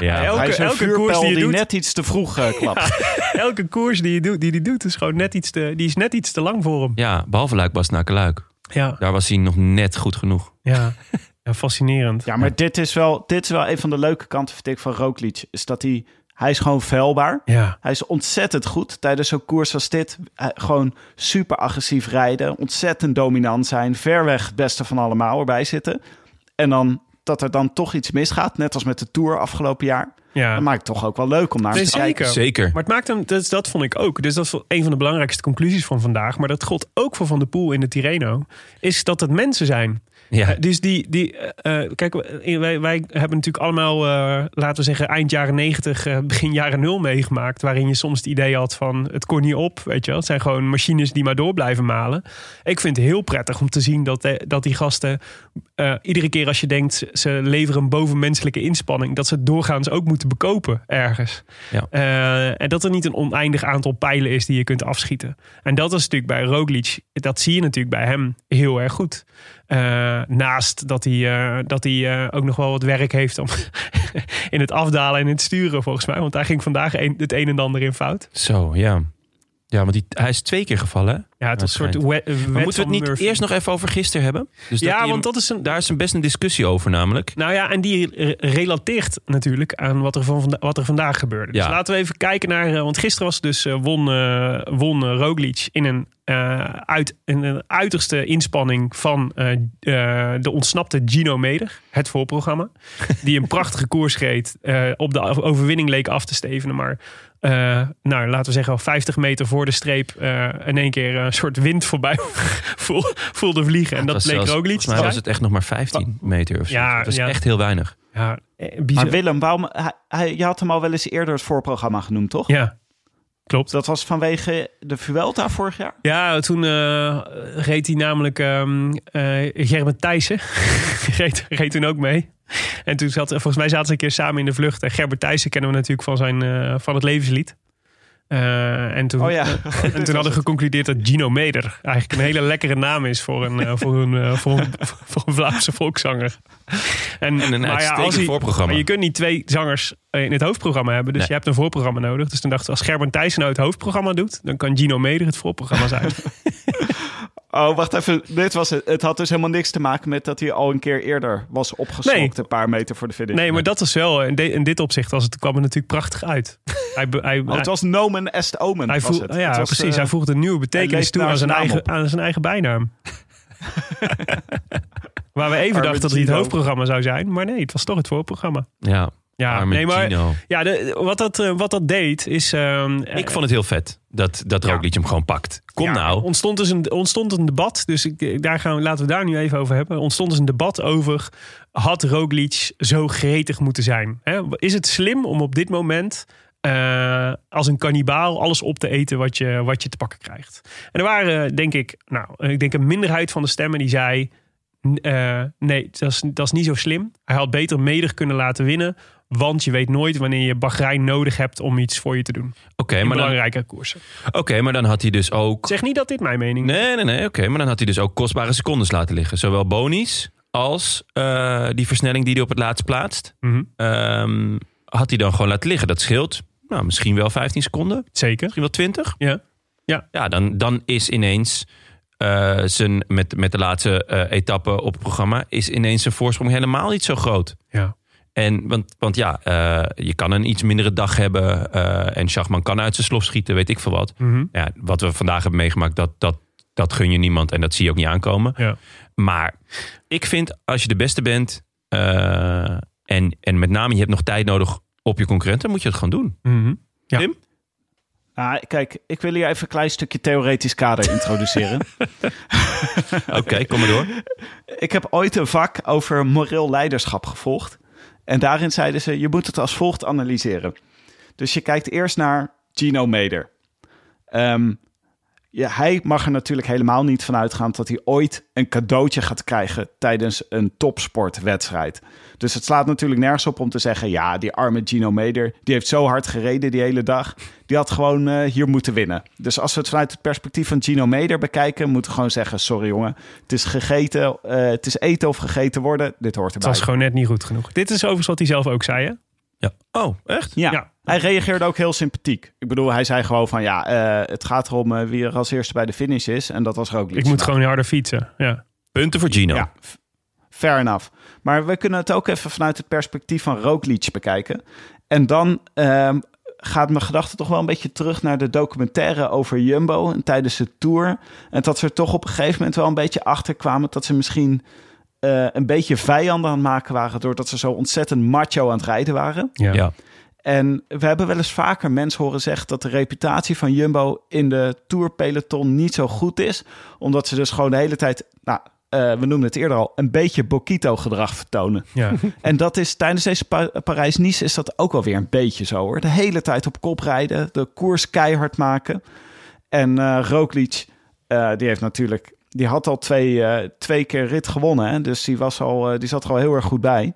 Ja, Elke- Hij is een elke vuurpijl koers die je die doet- net iets te vroeg eh, (laughs) klapt. Elke koers die hij doet, die, die doet is gewoon net iets te, die is net iets te lang voor hem. ja behalve Luik Bastenaken Luik. Ja, Daar was hij nog net goed genoeg. ja. Ja fascinerend. Ja, maar dit is, wel, dit is wel een van de leuke kanten vind ik, van Roglic. Is dat hij, hij is gewoon vuilbaar. Ja, Hij is ontzettend goed tijdens zo'n koers als dit. Gewoon super agressief rijden. Ontzettend dominant zijn. Ver weg het beste van allemaal erbij zitten. En dan dat er dan toch iets misgaat. Net als met de Tour afgelopen jaar. ja. Dat maakt het toch ook wel leuk om naar Nee, te kijken. zeker. Zeker. Maar het maakt hem, dat, dat vond ik ook. Dus dat is een van de belangrijkste conclusies van vandaag. Maar dat gold ook voor Van der Poel in de Tirreno. Is dat het mensen zijn. Ja. Eh, Dus die, die eh, eh, kijk, wij, wij hebben natuurlijk allemaal, laten we zeggen, eind jaren 90, eh, begin jaren nul meegemaakt. Waarin je soms het idee had van het kon niet op. Weet je wel? Het zijn gewoon machines die maar door blijven malen. Ik vind het heel prettig om te zien dat, dat die gasten iedere keer als je denkt ze leveren een bovenmenselijke inspanning, dat ze het doorgaans ook moeten bekopen ergens. Ja. En dat er niet een oneindig aantal pijlen is die je kunt afschieten. En dat is natuurlijk bij Roglic, dat zie je natuurlijk bij hem heel erg goed. Eh, naast dat hij, eh, dat hij eh, ook nog wel wat werk heeft om (laughs) in het afdalen en in het sturen volgens mij. Want hij ging vandaag een, het een en ander in fout. Zo, ja. Ja, want die, hij is twee keer gevallen. hè? Ja, het was een soort we- wet Maar moeten we het niet Murphy. eerst nog even over gisteren hebben? Dus Ja, want hem- dat is een, daar is een best een discussie over namelijk. Nou ja, en die re- relateert natuurlijk aan wat er, van wat er vandaag gebeurde. Dus laten we even kijken naar... Want gisteren was dus won, won Roglic in een, eh, uit, een uiterste inspanning van eh, eh, de ontsnapte Gino Meder. Het voorprogramma. (laughs) die een prachtige koers reed. eh, op de overwinning leek af te stevenen. Maar eh, nou, laten we zeggen 50 meter voor de streep... eh, in één keer een soort wind voorbij (laughs) voel- voelde vliegen. En dat bleek zelfs- Roglic Volgens te mij was het echt nog maar 15 meter of zo. Ja, dat is ja. echt heel weinig. Ja, bizar. Maar Willem, waarom, hij, hij- je had hem al wel eens eerder het voorprogramma genoemd, toch? Ja, klopt. Dat was vanwege de Vuelta vorig jaar? Ja, toen eh, reed hij namelijk ehm eh Gerben Thijssen. (laughs) reed, reed toen ook mee. En toen zat, volgens mij zaten ze een keer samen in de vlucht. En Gerbert Thijssen kennen we natuurlijk van, zijn, eh, van het levenslied. Eh, en toen, Oh ja. en toen hadden we geconcludeerd dat Gino Meder eigenlijk een hele lekkere naam is voor een, eh, voor een, eh, voor een, (laughs) voor een Vlaamse volkszanger. En, En een maar uitstekend als hij- voorprogramma. Maar je kunt niet twee zangers eh, in het hoofdprogramma hebben. Dus Nee. je hebt een voorprogramma nodig. Dus toen dachten we, als Gerben Thijssen nou het hoofdprogramma doet... dan kan Gino Meder het voorprogramma zijn. (laughs) Oh, wacht even. Dit was het. Het had dus helemaal niks te maken met dat hij al een keer eerder was opgeslokt. Nee. Een paar meter voor de finish. Nee, maar dat is wel... In, de- in dit opzicht was het, kwam het natuurlijk prachtig uit. (laughs) Hij, hij, Oh, het was nomen est omen. hij was het. ja, Het was, precies. eh, hij voegde een nieuwe betekenis toe aan zijn, eigen, op. aan zijn eigen bijnaam. (laughs) Waar we even dachten dat hij het hoofdprogramma zou zijn. Maar nee, het was toch het voorprogramma. Ja, Ja, arme nee, maar Gino. ja, de, wat, dat, eh, wat dat deed is... ehm, Ik vond het heel vet dat, dat Ja. Roglic hem gewoon pakt. Kom Ja, nou. Ontstond dus een, ontstond een debat. Dus ik, daar gaan we, laten we daar nu even over hebben. Ontstond dus een debat over. Had Roglic zo gretig moeten zijn? Hè? Is het slim om op dit moment. eh, als een kannibaal alles op te eten wat je, wat je te pakken krijgt. En er waren, denk ik, nou, ik denk een minderheid van de stemmen die zei: eh, nee, dat is, dat is niet zo slim. Hij had beter Meder kunnen laten winnen, want je weet nooit wanneer je Bahrein nodig hebt om iets voor je te doen. Oké, maar, dan- belangrijke koersen. oké, maar dan had hij dus ook... Zeg niet dat dit mijn mening is. Nee, nee, nee. Oké, maar dan had hij dus ook kostbare secondes laten liggen. Zowel bonies als eh, die versnelling die hij op het laatst plaatst. Mhm. ehm, had hij dan gewoon laten liggen. Dat scheelt nou, misschien wel 15 seconden. Zeker. Misschien wel 20. Ja. Ja, dan, dan is ineens eh, zijn, met, met de laatste eh, etappe op het programma... is ineens zijn voorsprong helemaal niet zo groot. Ja. En, want, want ja, eh, je kan een iets mindere dag hebben. eh, en Schachman kan uit zijn slof schieten, weet ik veel wat. Mhm. Ja, wat we vandaag hebben meegemaakt, dat, dat, dat gun je niemand. En dat zie je ook niet aankomen. Ja. Maar ik vind, als je de beste bent... eh, en, en met name je hebt nog tijd nodig op je concurrenten... moet je het gewoon doen. Mhm. Ja. Tim? Nou, kijk, ik wil hier even een klein stukje theoretisch kader introduceren. (laughs) (laughs) Oké, kom maar door. ik heb ooit een vak over moreel leiderschap gevolgd. En daarin zeiden ze, je moet het als volgt analyseren. Dus je kijkt eerst naar Gino ja, hij mag er natuurlijk helemaal niet van uitgaan dat hij ooit een cadeautje gaat krijgen tijdens een topsportwedstrijd. Dus het slaat natuurlijk nergens op om te zeggen: ja, die arme Gino Meder, die heeft zo hard gereden die hele dag. Die had gewoon eh, hier moeten winnen. Dus als we het vanuit het perspectief van Gino Meder bekijken, moeten we gewoon zeggen: sorry jongen, het is gegeten, eh, het is eten of gegeten worden. Dit hoort Het erbij. was gewoon net niet goed genoeg. Dit is overigens wat hij zelf ook zei, hè? Ja. Oh, echt? Ja. Ja. Hij reageerde ook heel sympathiek. Ik bedoel, hij zei gewoon van ja, eh, het gaat erom eh, wie er als eerste bij de finish is. En dat was Roglic. Ik moet gewoon harder fietsen. Ja. Punten voor Gino. Ja, fair enough. Maar we kunnen het ook even vanuit het perspectief van Roglic bekijken. En dan ehm, gaat mijn gedachte toch wel een beetje terug naar de documentaire over Jumbo en tijdens de Tour. En dat ze er toch op een gegeven moment wel een beetje achter kwamen dat ze misschien eh, een beetje vijanden aan het maken waren doordat ze zo ontzettend macho aan het rijden waren. Ja. Ja. En we hebben wel eens vaker mensen horen zeggen dat de reputatie van Jumbo in de Tourpeloton niet zo goed is. Omdat ze dus gewoon de hele tijd, nou, eh, we noemden het eerder al, een beetje Bokito-gedrag vertonen. Ja. (laughs) En dat is tijdens deze Pa- Parijs-Nice is dat ook wel weer een beetje zo hoor. De hele tijd op kop rijden, de koers keihard maken. En eh Roglic, eh, die heeft natuurlijk, die had al twee, twee keer rit gewonnen. Hè? Dus die, was al, die zat er al heel erg goed bij.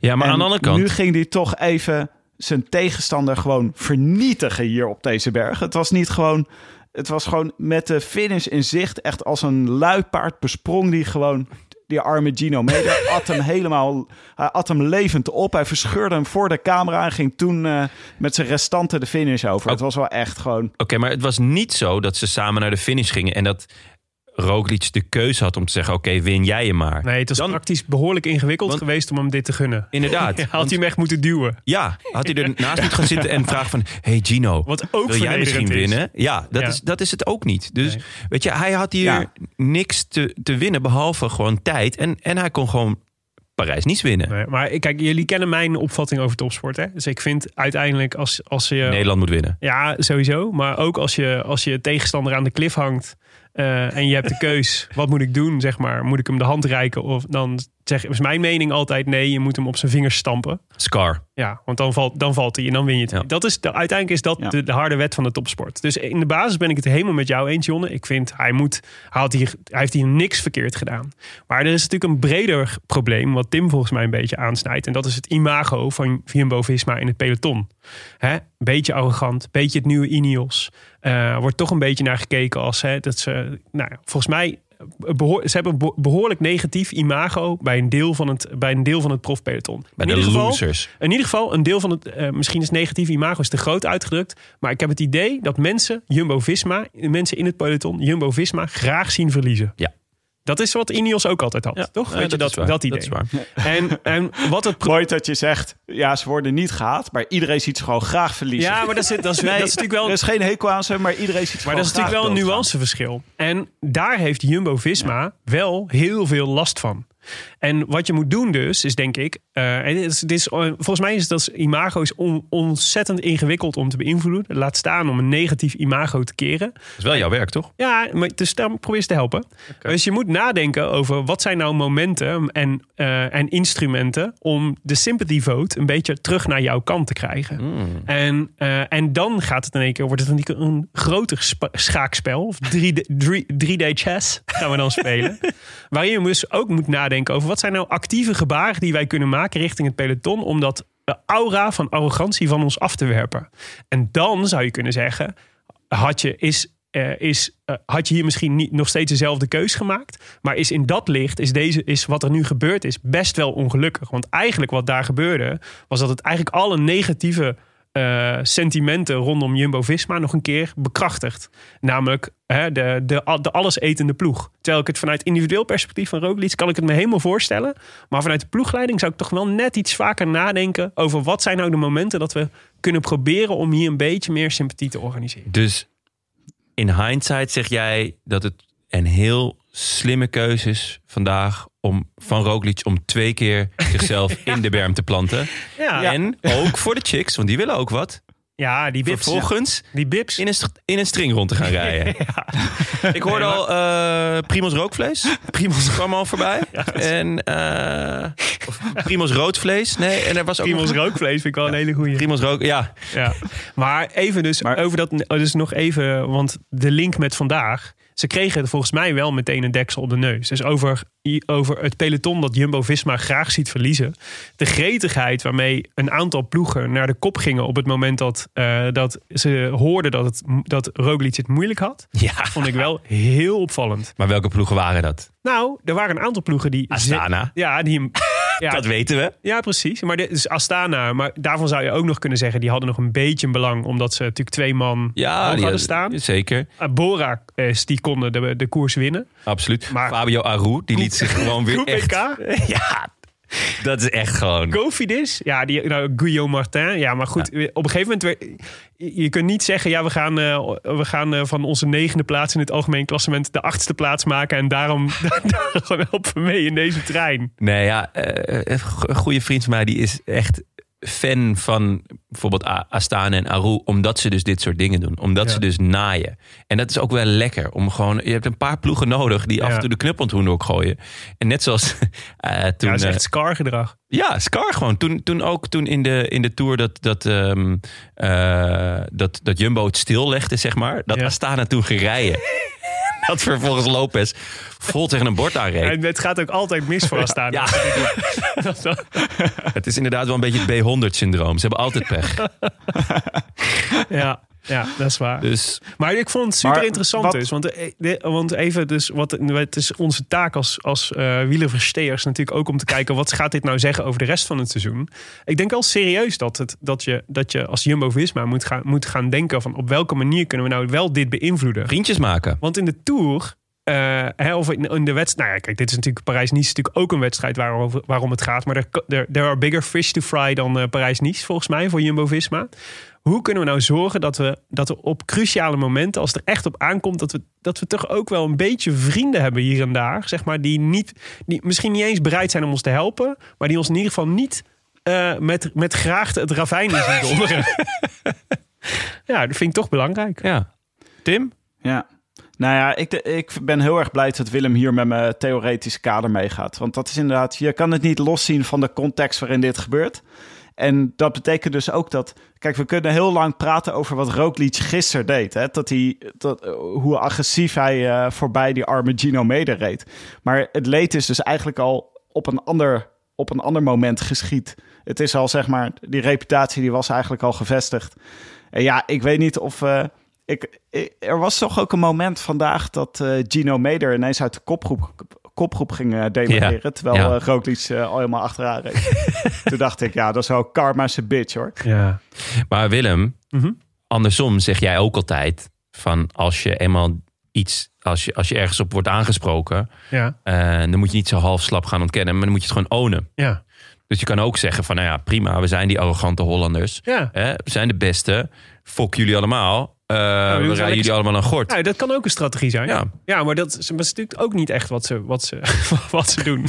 Ja, maar En aan de andere kant... Nu ging hij toch even zijn tegenstander gewoon vernietigen hier op deze berg. Het was niet gewoon. Het was gewoon met de finish in zicht. Echt als een luipaard besprong die gewoon. Die arme Gino Meder (laughs) at hem helemaal. Hij at hem levend op. Hij verscheurde hem voor de camera. En ging toen eh, met zijn restanten de finish over. Het was wel echt gewoon. Oké, maar het was niet zo dat ze samen naar de finish gingen... en dat Roglic de keuze had om te zeggen... oké, win jij je maar. Nee, het was Dan- praktisch behoorlijk ingewikkeld Want- geweest om hem dit te gunnen. Inderdaad. (laughs) Had Want- hij hem echt moeten duwen. Ja, had hij ernaast moeten gaan zitten en (laughs) vragen van... hey Gino, Wat ook wil jij misschien is. winnen? Ja, dat, Ja. Is, dat is het ook niet. Dus Nee. weet je, hij had hier Ja. niks te, te winnen... behalve gewoon tijd. En, en hij kon gewoon Parijs niet winnen. Nee, maar ik- kijk, jullie kennen mijn opvatting over topsport. Hè? Dus ik vind uiteindelijk als, als je... Nederland moet winnen. Ja, sowieso. Maar ook als je, als je tegenstander aan de klif hangt eh, en je hebt de keus, wat moet ik doen, zeg maar. Moet ik hem de hand reiken of dan zeg, is mijn mening altijd nee, je moet hem op zijn vingers stampen. Scar. Ja, want dan valt, dan valt hij en dan win je het. Ja. Dat is de, uiteindelijk is dat Ja. de, de harde wet van de topsport. Dus in de basis ben ik het helemaal met jou eens, Jonne. Ik vind hij moet, hij, had hier, hij heeft hier niks verkeerd gedaan. Maar er is natuurlijk een breder probleem, wat Tim volgens mij een beetje aansnijdt. En dat is het imago van Jumbo-Visma in het peloton. Hè? Beetje arrogant, beetje het nieuwe Ineos. Eh wordt toch een beetje naar gekeken als hè, dat ze, nou, ja, volgens mij behoor, ze hebben een beho- behoorlijk negatief imago bij een deel van het, bij een deel van het profpeloton. Bij In de ieder geval- losers. in ieder geval, een deel van het, eh, misschien is negatief imago is te groot uitgedrukt. Maar ik heb het idee dat mensen, Jumbo-Visma, mensen in het peloton, Jumbo-Visma, graag zien verliezen. Ja. Dat is wat Ineos ook altijd had, Ja, toch? Weet je, dat, is waar. dat idee. is waar. En, en wat het... pro- Mooi dat je zegt, ja, ze worden niet gehaat. Maar iedereen ziet ze gewoon graag verliezen. Ja, maar dat is, dat is, (laughs) Nee, dat is natuurlijk wel... Er is geen hekel aan ze, maar iedereen ziet ze Maar dat is natuurlijk wel een nuanceverschil. En daar heeft Jumbo-Visma wel heel veel last van. En wat je moet doen dus, is denk ik... eh, en dit is, dit is, eh, volgens mij is dat imago is on- ontzettend ingewikkeld om te beïnvloeden. Laat staan om een negatief imago te keren. Dat is wel jouw werk, toch? Ja, maar dus daar probeer eens te helpen. Dus je moet nadenken over wat zijn nou momenten en, eh, en instrumenten om de sympathy vote een beetje terug naar jouw kant te krijgen. En, eh, en dan gaat het in één keer, wordt het een, een groter schaakspel, of 3D chess gaan we dan spelen. (laughs) waarin je dus ook moet nadenken over wat zijn nou actieve gebaren die wij kunnen maken richting het peloton om dat de aura van arrogantie van ons af te werpen. En dan zou je kunnen zeggen, had je, is, eh, is, eh, had je hier misschien niet, nog steeds dezelfde keus gemaakt. Maar is in dat licht, is, deze, is wat er nu gebeurd is, best wel ongelukkig. Want eigenlijk wat daar gebeurde, was dat het eigenlijk alle negatieve eh, sentimenten rondom Jumbo-Visma nog een keer bekrachtigt. Namelijk hè, de, de, de allesetende ploeg. Terwijl ik het vanuit individueel perspectief van Roglic kan ik het me helemaal voorstellen. Maar vanuit de ploegleiding zou ik toch wel net iets vaker nadenken over wat zijn nou de momenten dat we kunnen proberen om hier een beetje meer sympathie te organiseren. Dus in hindsight zeg jij dat het een heel slimme keuze is vandaag om van Roglic om twee keer zichzelf (laughs) in de berm te planten. Ja, En ook voor de chicks, want die willen ook wat. Ja, die bips. vervolgens Die bips. in een, in een string rond te gaan (laughs) rijden. Ik hoorde al eh Primos rookvlees. (laughs) Primos kwam al voorbij. en eh of Primos roodvlees. Nee, en er was ook Primos nog- rookvlees vind ik wel een hele goeie. Primos rook, ja. Ja. Maar even dus Maar- over dat, dus nog even, want de link met vandaag. Ze kregen volgens mij wel meteen een deksel op de neus. Dus over, over het peloton dat Jumbo-Visma graag ziet verliezen. De gretigheid waarmee een aantal ploegen naar de kop gingen... op het moment dat, eh, dat ze hoorden dat, het, dat Roglic het moeilijk had... ja. vond ik wel heel opvallend. Maar welke ploegen waren dat? Nou, er waren een aantal ploegen die... Astana. Ja, die. Ja, Dat weten we. ja, precies. Maar dit is Astana. Maar daarvan zou je ook nog kunnen zeggen... die hadden nog een beetje een belang... omdat ze natuurlijk twee man Ja, hoog hadden staan. Zeker, Uh, Bora, die konden de, de koers winnen. absoluut. Maar- Fabio Aru, die liet zich gewoon weer echt... (laughs) Ja, dat is echt gewoon... Cofidis, ja, die, nou, Guillaume Martin. Ja, maar goed, op een gegeven moment... je je kunt niet zeggen, ja, we gaan, eh, we gaan eh, van onze negende plaats in het algemeen klassement de achtste plaats maken. En daarom, (laughs) helpen we mee in deze trein. Nee, ja, eh, een goede vriend van mij die is echt fan van bijvoorbeeld Astana en Aru, omdat ze dus dit soort dingen doen. Omdat Ja. ze dus naaien. En dat is ook wel lekker. Om gewoon, je hebt een paar ploegen nodig die af en toe de knuppel toen ook gooien. En net zoals (laughs) eh, toen. Ja, dat is eh, echt Scar-gedrag. ja, Scar gewoon. Toen, toen ook toen in de, in de Tour dat, dat, ehm, eh, dat, dat Jumbo het stillegde, zeg maar. Dat Ja. Astana toen gereden. (laughs) dat vervolgens Lopez vol tegen een bord aanreed. En het gaat ook altijd mis voor Astana. Ja. Het is inderdaad wel een beetje het B100-syndroom. Ze hebben altijd pech. ja, ja, dat is waar. Dus Maar ik vond het super interessant wat- dus. Want, eh, want even, dus wat, het is onze taak als, als wielerversteers natuurlijk ook om te kijken... wat gaat dit nou zeggen over de rest van het seizoen? Ik denk al serieus dat, het, dat, je, dat je als Jumbo-Visma moet gaan, moet gaan denken... van op welke manier kunnen we nou wel dit beïnvloeden? vriendjes maken. Want in de Tour... eh, hè, of in, de wedstrijd. Nou ja, kijk, dit is natuurlijk Parijs-Nice, natuurlijk ook een wedstrijd waarover, waarom het gaat. Maar er there are bigger fish to fry dan Parijs-Nice, volgens mij, voor Jumbo-Visma. Hoe kunnen we nou zorgen dat we, dat we op cruciale momenten, als het er echt op aankomt, dat we, dat we toch ook wel een beetje vrienden hebben hier en daar, zeg maar, die, niet, die misschien niet eens bereid zijn om ons te helpen, maar die ons in ieder geval niet eh, met, met graagte het ravijn in zien (laughs) donderen. ja, dat vind ik toch belangrijk. Ja. Tim? Ja. Nou ja, ik, ik ben heel erg blij dat Willem hier met mijn theoretische kader meegaat. Want dat is inderdaad, je kan het niet loszien van de context waarin dit gebeurt. En dat betekent dus ook dat, kijk, we kunnen heel lang praten over wat Roglic gisteren deed. Hè? Dat hij, dat, eh, hoe agressief hij eh, voorbij die arme Gino Mede reed. Maar het leed is dus eigenlijk al op een ander, op een ander moment geschied. Het is al, zeg maar, die reputatie die was eigenlijk al gevestigd. En ja, ik weet niet of... eh, ik, er was toch ook een moment vandaag dat eh, Gino Meder ineens uit de kopgroep, kopgroep ging demareren. Ja. Terwijl Ja. eh, Roglic eh, al helemaal achteraan reed. (laughs) Toen dacht ik, ja, dat is wel karma's bitch hoor. Ja. Maar Willem, Mhm. andersom zeg jij ook altijd van als je eenmaal iets, als je, als je ergens op wordt aangesproken, Ja. eh, dan moet je niet zo half slap gaan ontkennen, maar dan moet je het gewoon ownen. Ja. Dus je kan ook zeggen van, nou ja, prima, we zijn die arrogante Hollanders. Ja. Hè, we zijn de beste. Fok jullie allemaal. Eh, ze rijden jullie allemaal een gort. Nou, dat kan ook een strategie zijn. Ja. ja maar dat is, dat is natuurlijk ook niet echt wat ze, wat ze, (laughs) wat ze doen.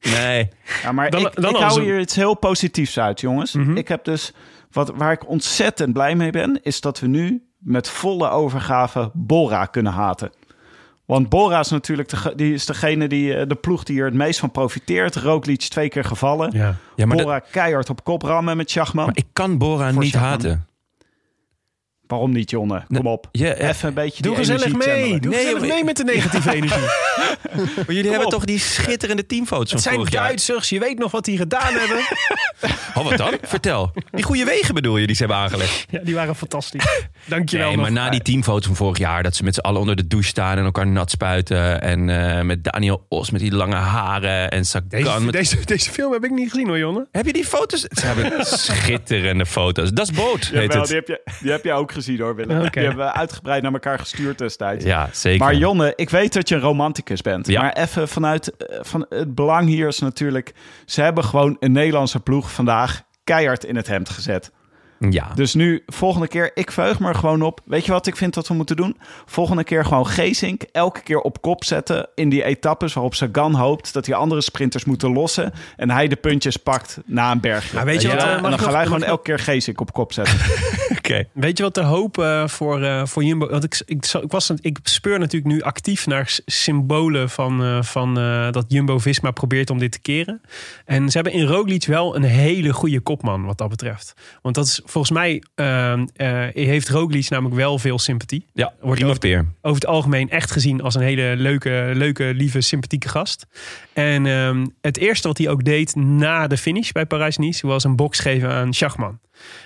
Nee. Ja, maar Dan- ik, dan ik hou een- hier iets heel positiefs uit, jongens. Ik heb dus, wat, waar ik ontzettend blij mee ben, is dat we nu met volle overgave Bora kunnen haten. Want Bora is natuurlijk de, die is degene die, eh, de ploeg die er het meest van profiteert. Roglic twee keer gevallen. Ja. Ja, maar, Bora keihard op kop rammen met Schachman. maar ik kan Bora Voor niet Schachman. haten. Waarom niet, Jonne? Kom op. Ja, eh, Even een beetje Doe die gezellig energie mee. channelen. Doe Nee, gezellig mee met de negatieve (laughs) energie. Maar jullie hebben toch die schitterende teamfoto's van Het zijn vorig jaar? Duitsers. Je weet nog wat die gedaan hebben. (laughs) Oh, wat dan? Vertel. Die goede wegen bedoel je die ze hebben aangelegd? Ja, die waren fantastisch. Dankjewel. Nee, nog. maar na die teamfoto's van vorig jaar... dat ze met z'n allen onder de douche staan en elkaar nat spuiten... en eh, met Daniel Os met die lange haren en Sagan... Deze, met... deze, deze film heb ik niet gezien hoor, Jonne. Heb je die foto's? Ze hebben (laughs) schitterende foto's. Dat is boot, heet Jawel, het. die, heb je, die heb je ook gezien hoor, Willem. Oké. Die hebben we uitgebreid naar elkaar gestuurd destijds. Ja, zeker. Maar Jonne, ik weet dat je een romanticus bent. Ja. Maar even vanuit eh, van het belang hier is natuurlijk... ze hebben gewoon een Nederlandse ploeg vandaag keihard in het hemd gezet. ja. Dus nu, volgende keer, ik verheug me er gewoon op. Weet je wat ik vind dat we moeten doen? Volgende keer gewoon Geesink elke keer op kop zetten in die etappes waarop Sagan hoopt dat die andere sprinters moeten lossen en hij de puntje pakt na een bergje. Maar weet je wat, wel? eh, En dan ik gaan wij gewoon elke keer Geesink op kop zetten. (laughs) Weet je wat de hoop eh, voor, eh, voor Jumbo... Want ik, ik, ik, was, ik speur natuurlijk nu actief naar symbolen van, eh, van dat Jumbo-Visma probeert om dit te keren. En ze hebben in Roglic wel een hele goede kopman wat dat betreft. Want dat is volgens mij... heeft Roglic namelijk wel veel sympathie. Ja, Wordt over- peer. over het algemeen echt gezien als een hele leuke, leuke lieve, sympathieke gast. En ehm, het eerste wat hij ook deed na de finish bij Parijs-Nice was een box geven aan Schachman.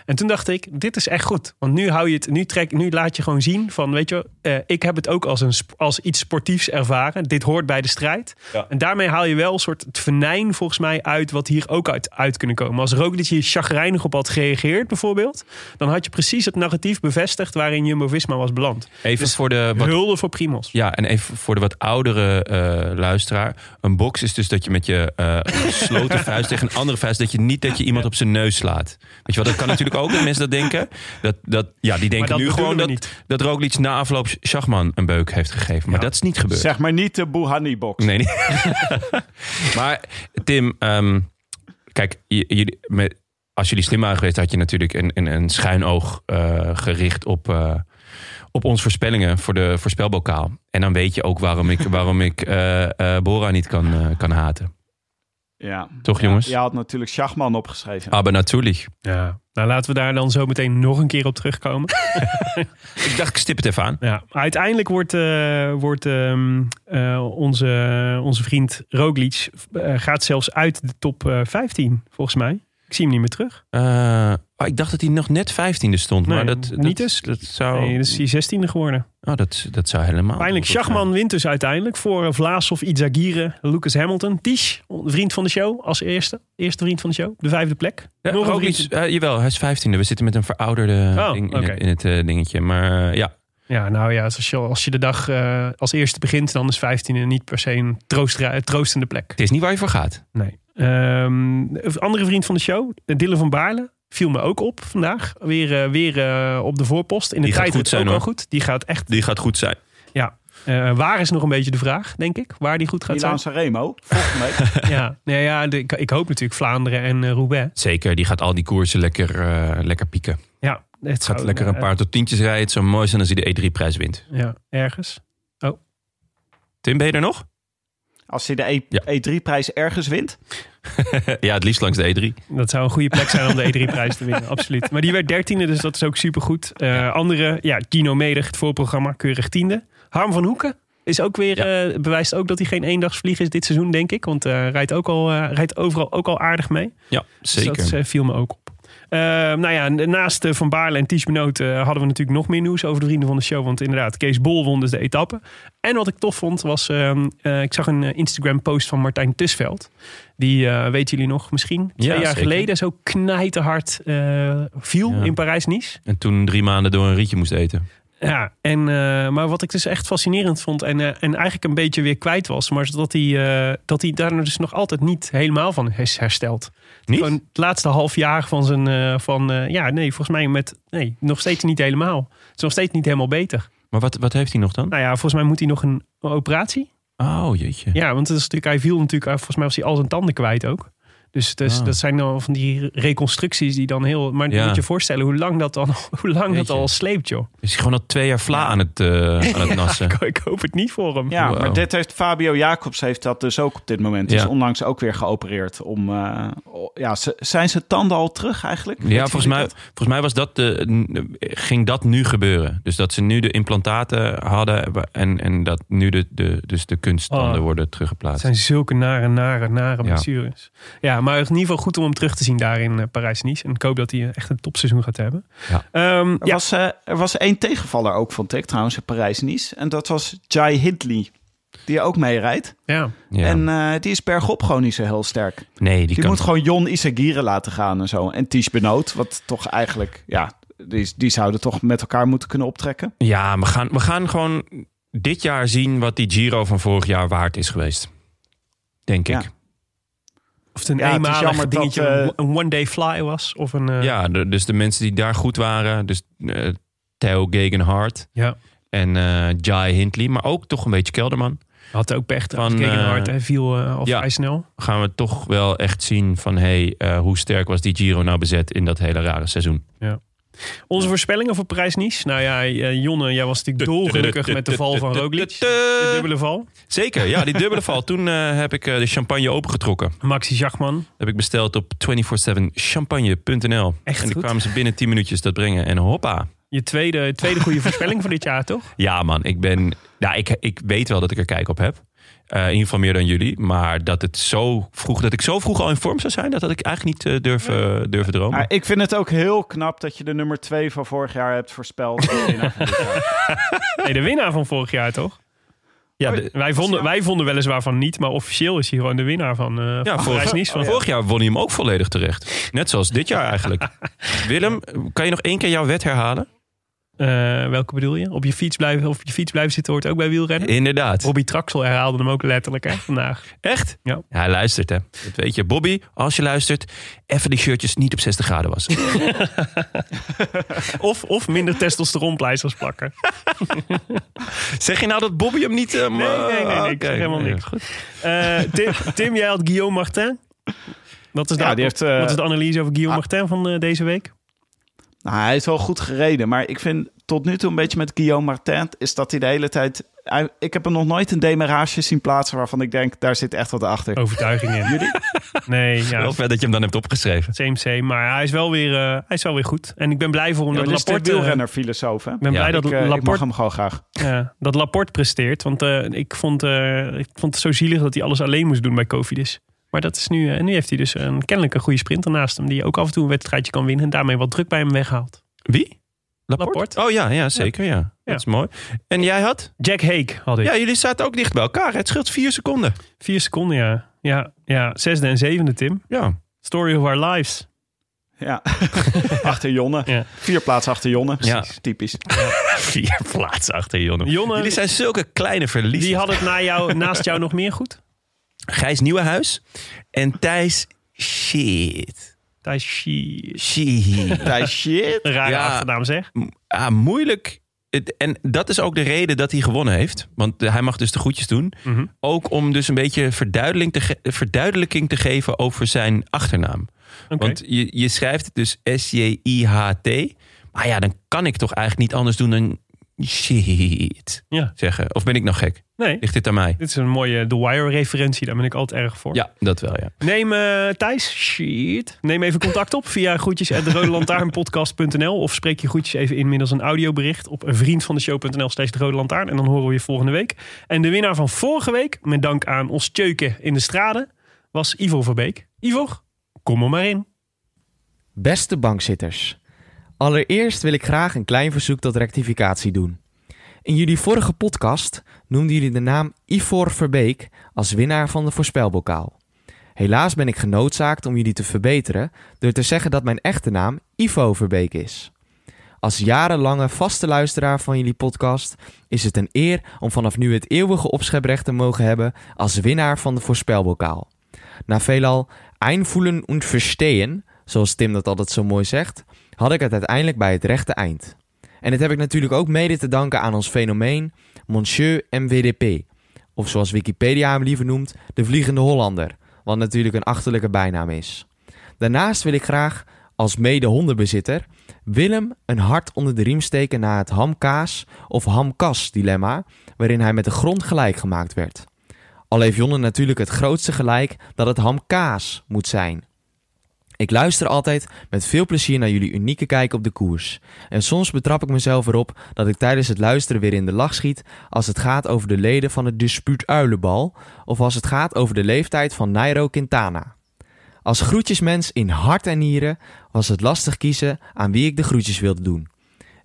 En toen dacht ik, dit is echt goed. Want nu hou je het, nu trek, nu laat je gewoon zien van, weet je, eh, ik heb het ook als, een, als iets sportiefs ervaren. Dit hoort bij de strijd. Ja. En daarmee haal je wel een soort het venijn volgens mij uit wat hier ook uit, uit kunnen komen. Als Roglic hier chagrijnig op had gereageerd bijvoorbeeld, dan had je precies het narratief bevestigd waarin Jumbo-Visma was beland. Even voor de wat Hulde voor Primos. Ja, en even voor de wat oudere eh, luisteraar. Een box is dus dat je met je eh, gesloten (laughs) vuist tegen een andere vuist... dat je niet dat je iemand op zijn neus slaat. Weet je wat, dat kan natuurlijk ook dat mensen dat denken. Dat, dat, ja, die denken nu gewoon dat, niet. dat Roglic na afloop Schachman een beuk heeft gegeven. Maar Ja. dat is niet gebeurd. Zeg maar niet de Bouhanni-box. Nee, niet. (laughs) maar Tim, ehm, kijk, jullie, met, als jullie slim waren geweest, had je natuurlijk een, een, een schuin oog eh, gericht op, eh, op onze voorspellingen voor de voorspelbokaal. En dan weet je ook waarom ik, waarom ik eh, Bora niet kan, kan haten. Ja. Toch, Ja, jongens? Je had natuurlijk Schachman opgeschreven. Aber natuurlijk. Ja, nou laten we daar dan zo meteen nog een keer op terugkomen. (laughs) (laughs) Ik dacht, ik stip het even aan. ja, uiteindelijk wordt, eh, wordt ehm, eh, onze, onze vriend Roglic eh, gaat zelfs uit de top eh, 15, volgens mij. Ik zie hem niet meer terug. Eh, oh, ik dacht dat hij nog net vijftiende stond. Nee, maar dat, dat, niet dus. Dat zou, Nee, dus is hij 16e geworden. oh, dat, dat zou helemaal... Pijnlijk, zijn. Schachman wint dus uiteindelijk voor Vlaasov, Itzagire, Lucas Hamilton. Tisch, vriend van de show, als eerste. Eerste vriend van de show, de vijfde plek. Ja, Nog Roglic, vriend- eh, jawel, hij is vijftiende. We zitten met een verouderde Oh, ding in, het, in het eh, dingetje. Maar ja, Ja, nou ja, als je, als je de dag als eerste begint, dan is 15e niet per se een troostende plek. het is niet waar je voor gaat. Nee. Ehm, een andere vriend van de show, Dylan van Baarle, viel me ook op vandaag. Weer, eh, weer eh, op de voorpost. In de Die gaat tijd goed het zijn, ook wel goed. Die gaat echt, Die gaat goed zijn. ja. Eh, waar is nog een beetje de vraag, denk ik. Waar die goed gaat Milaan zijn. Sanremo, volgende week. (laughs) Ja, nee, ja de- ik, ik hoop natuurlijk Vlaanderen en Roubaix. Zeker, die gaat al die koersen lekker, eh, lekker pieken. Ja, het Gaat zou, lekker een paar tot tientjes rijden. Het zou mooi zijn als hij de E3-prijs wint. Ja, ergens. Tim, ben je er nog? Als hij de E- Ja. E3-prijs ergens wint. (laughs) ja, het liefst langs de E3. Dat zou een goede plek zijn om de E3-prijs te winnen, absoluut. Maar die werd dertiende, dus dat is ook supergoed. Eh Andere, ja, Gino Meder, het voorprogramma, keurig tiende. Harm van Hoeken is ook weer, eh, bewijst ook dat hij geen eendagsvlieg is dit seizoen, denk ik. Want eh rijdt, ook al, eh, rijdt overal ook al aardig mee. Ja, Dus zeker. dat viel me ook op. Eh, nou ja, naast eh, Van Baarle en Ties Benoot eh, hadden we natuurlijk nog meer nieuws over de vrienden van de show. Want inderdaad, Kees Bol won dus de etappe. En wat ik tof vond was, ehm, eh, ik zag een Instagram post van Martijn Tusveld. Die, eh, weten jullie nog misschien, twee Ja, jaar zeker. geleden zo knijterhard eh viel Ja. in Parijs-Nice. En toen drie maanden door een rietje moest eten. Ja, en, eh, maar wat ik dus echt fascinerend vond en, eh, en eigenlijk een beetje weer kwijt was, maar dat hij, eh, dat hij daar dus nog altijd niet helemaal van is hersteld. Niet? Gewoon het laatste half jaar van zijn, van, ja nee, volgens mij met, nee, nog steeds niet helemaal. Het is nog steeds niet helemaal beter. Maar wat, wat heeft hij nog dan? Nou ja, volgens mij moet hij nog een operatie. Oh, jeetje. Ja, want het is natuurlijk, hij viel natuurlijk, volgens mij was hij al zijn tanden kwijt ook. Dus, dus Ah. dat zijn dan van die reconstructies die dan heel... Maar Ja. moet je voorstellen hoe lang dat dan (laughs) hoe lang dat al sleept, joh. Is hij gewoon al twee jaar vla aan het, eh, aan het (laughs) nassen? Ik, ik hoop het niet voor hem. Ja, Wow. maar dit heeft Fabio Jacobs heeft dat dus ook op dit moment. Ja. is onlangs ook weer geopereerd om... eh, ja, zijn zijn tanden al terug eigenlijk? Ja, volgens mij, dat? volgens mij was dat de, ging dat nu gebeuren. Dus dat ze nu de implantaten hadden en, en dat nu de, de, dus de kunsttanden Oh. worden Het teruggeplaatst. zijn zulke nare, nare, nare Ja. blessures. Ja, maar in ieder geval goed om hem terug te zien daar in eh, Parijs-Nice. En ik hoop dat hij echt een topseizoen gaat hebben. Ja. Ehm, Er, ja. was, eh, er was één tegenvaller ook, vond ik trouwens, in Parijs-Nice. En dat was Jai Hindley, die ook meerijdt. ja. Ja. En eh, die is bergop gewoon niet zo heel sterk. nee, die, Die, kan, moet gewoon Jon Isagire laten gaan en zo. En Ties Benoot, wat toch eigenlijk... Ja, die, die zouden toch met elkaar moeten kunnen optrekken. Ja, we gaan, we gaan gewoon dit jaar zien wat die Giro van vorig jaar waard is geweest. Denk Ja. ik. Of het een Ja, eenmalig dingetje, eh, een one-day fly was. Of een, eh, Ja, de- dus de mensen die daar goed waren. Dus eh, Theo Gegenhardt ja. en Jai Hindley. Maar ook toch een beetje Kelderman. Had ook pech. Van, Gegenhard eh, hij viel eh, al ja. vrij snel. Gaan we toch wel echt zien van... hey, hoe sterk was die Giro nou bezet in dat hele rare seizoen. Onze voorspellingen voor Parijs-Nice. Nou ja, eh, Jonne, jij was natuurlijk dolgelukkig met de val van Roglic. (laughs) De dubbele val. Zeker, ja, die dubbele val. Toen eh, heb ik eh, de champagne opengetrokken. Maxi Jachman. Heb ik besteld op 247champagne.nl. Echt En die goed. kwamen ze binnen 10 minuutjes dat brengen. En hoppa. Je tweede, tweede goede voorspelling voor dit jaar, toch? Ja man, ik ben... Ja, ik, ik weet wel dat ik er kijk op heb. Eh, in ieder geval meer dan jullie. Maar dat het zo vroeg, dat ik zo vroeg al in vorm zou zijn, dat had ik eigenlijk niet eh, durven, durven dromen. Maar ik vind het ook heel knap dat je de nummer 2 van vorig jaar hebt voorspeld. (laughs) Nee, de winnaar van vorig jaar, toch? ja, de- Wij vonden, wij vonden weliswaar van niet, maar officieel is hij gewoon de winnaar van, eh ja, van vorig. Van- vorig jaar won hij hem ook volledig terecht. Net zoals dit jaar eigenlijk. (laughs) Willem, kan je nog één keer jouw wet herhalen? Eh, welke bedoel je? Op je fiets blijven, op je fiets blijven zitten hoort ook bij wielrennen. Inderdaad. Robbie Traxel herhaalde hem ook letterlijk hè, vandaag. Echt? Ja. Hij luistert, hè. Dat weet je. Bobby, als je luistert, even die shirtjes niet op 60 graden was. (laughs) Of, of minder testosteronpleisters plakken. (laughs) zeg je nou dat Bobby hem niet... eh, Nee, nee, nee, nee, ik zeg helemaal ja, niks. goed. Eh, Tim, (laughs) Tim, jij had Guillaume Martin. Wat is, de, Ja, die heeft, eh, wat is de analyse over Guillaume. Martin van eh, deze week? Nou, hij is wel goed gereden. Maar ik vind tot nu toe een beetje met Guillaume Martin... is dat hij de hele tijd... hij- ik heb hem nog nooit een demarage zien plaatsen... waarvan ik denk, daar zit echt wat achter. Overtuiging in. (laughs) Jullie? Nee, ja. Wel vet dat je hem dan hebt opgeschreven. Same, same. Maar hij is wel weer, eh, hij is wel weer goed. En ik ben blij voor hem Ja, dat is Laporte... eh, hè? Ik ben Ja, blij dat ik mag hem gewoon graag. ja, dat Laporte presteert. Want eh, ik, vond, ik vond het zo zielig dat hij alles alleen moest doen bij Cofidis. Maar dat is nu, eh, nu heeft hij dus een, kennelijk een goede sprinter naast hem. Die ook af en toe een wedstrijdje kan winnen. En daarmee wat druk bij hem weghaalt. Wie? Laporte. Oh ja, ja zeker. Ja. Dat Ja. is mooi. En jij had? Jack Hake had ik. Ja, jullie zaten ook dicht bij elkaar. Het scheelt vier seconden. Vier seconden, ja. Ja, ja. Zesde en zevende, Tim. Ja. Story of our lives. Ja. (laughs) achter Jonne. Ja. Vier plaatsen achter Jonne. Ja. Typisch. (laughs) Vier plaatsen achter Jonne. Jonne- Jullie zijn zulke kleine verliezers. Wie had het na jou, naast jou nog meer goed? Gijs Nieuwenhuis en Thijs Shit. Thijs. Shit. (laughs) Thijs shit. Een rare Ja. achternaam zeg. ah, moeilijk. En dat is ook de reden dat hij gewonnen heeft. Want hij mag dus de goedjes doen. Mhm. Ook om dus een beetje verduidelijking te, ge- verduidelijking te geven over zijn achternaam. Want je, je schrijft het dus S-J-I-H-T. Maar ja, dan kan ik toch eigenlijk niet anders doen dan shit Ja. zeggen. Of ben ik nog gek? Nee, Ligt dit aan mij? dit is een mooie The Wire-referentie. Daar ben ik altijd erg voor. Ja, dat wel, ja. Neem eh, Thijs, shit. Neem even contact op via groetjes of spreek je groetjes even in middels een audiobericht op vriendvandeshow.nl slash de rode lantaarn. En dan horen we je volgende week. En de winnaar van vorige week, met dank aan ons tjeuken in de straden, was Ivo Verbeek. Ivo, kom er maar in. Beste bankzitters. Allereerst wil ik graag een klein verzoek tot rectificatie doen. In jullie vorige podcast noemden jullie de naam Ivor Verbeek als winnaar van de voorspelbokaal. Helaas ben ik genoodzaakt om jullie te verbeteren door te zeggen dat mijn echte naam Ivo Verbeek is. Als jarenlange vaste luisteraar van jullie podcast is het een eer om vanaf nu het eeuwige opscheprecht te mogen hebben als winnaar van de voorspelbokaal. Na veelal einvoelen und verstehen, zoals Tim dat altijd zo mooi zegt, had ik het uiteindelijk bij het rechte eind. En dit heb ik natuurlijk ook mede te danken aan ons fenomeen Monsieur MWDP, of zoals Wikipedia hem liever noemt, de Vliegende Hollander, wat natuurlijk een achterlijke bijnaam is. Daarnaast wil ik graag, als mede hondenbezitter, Willem een hart onder de riem steken na het hamkaas of hamkas dilemma, waarin hij met de grond gelijk gemaakt werd. Al heeft Jonne natuurlijk het grootste gelijk dat het hamkaas moet zijn. Ik luister altijd met veel plezier naar jullie unieke kijk op de koers. En soms betrap ik mezelf erop dat ik tijdens het luisteren weer in de lach schiet als het gaat over de leden van het dispuut Uilenbal of als het gaat over de leeftijd van Nairo Quintana. Als groetjesmens in hart en nieren was het lastig kiezen aan wie ik de groetjes wilde doen.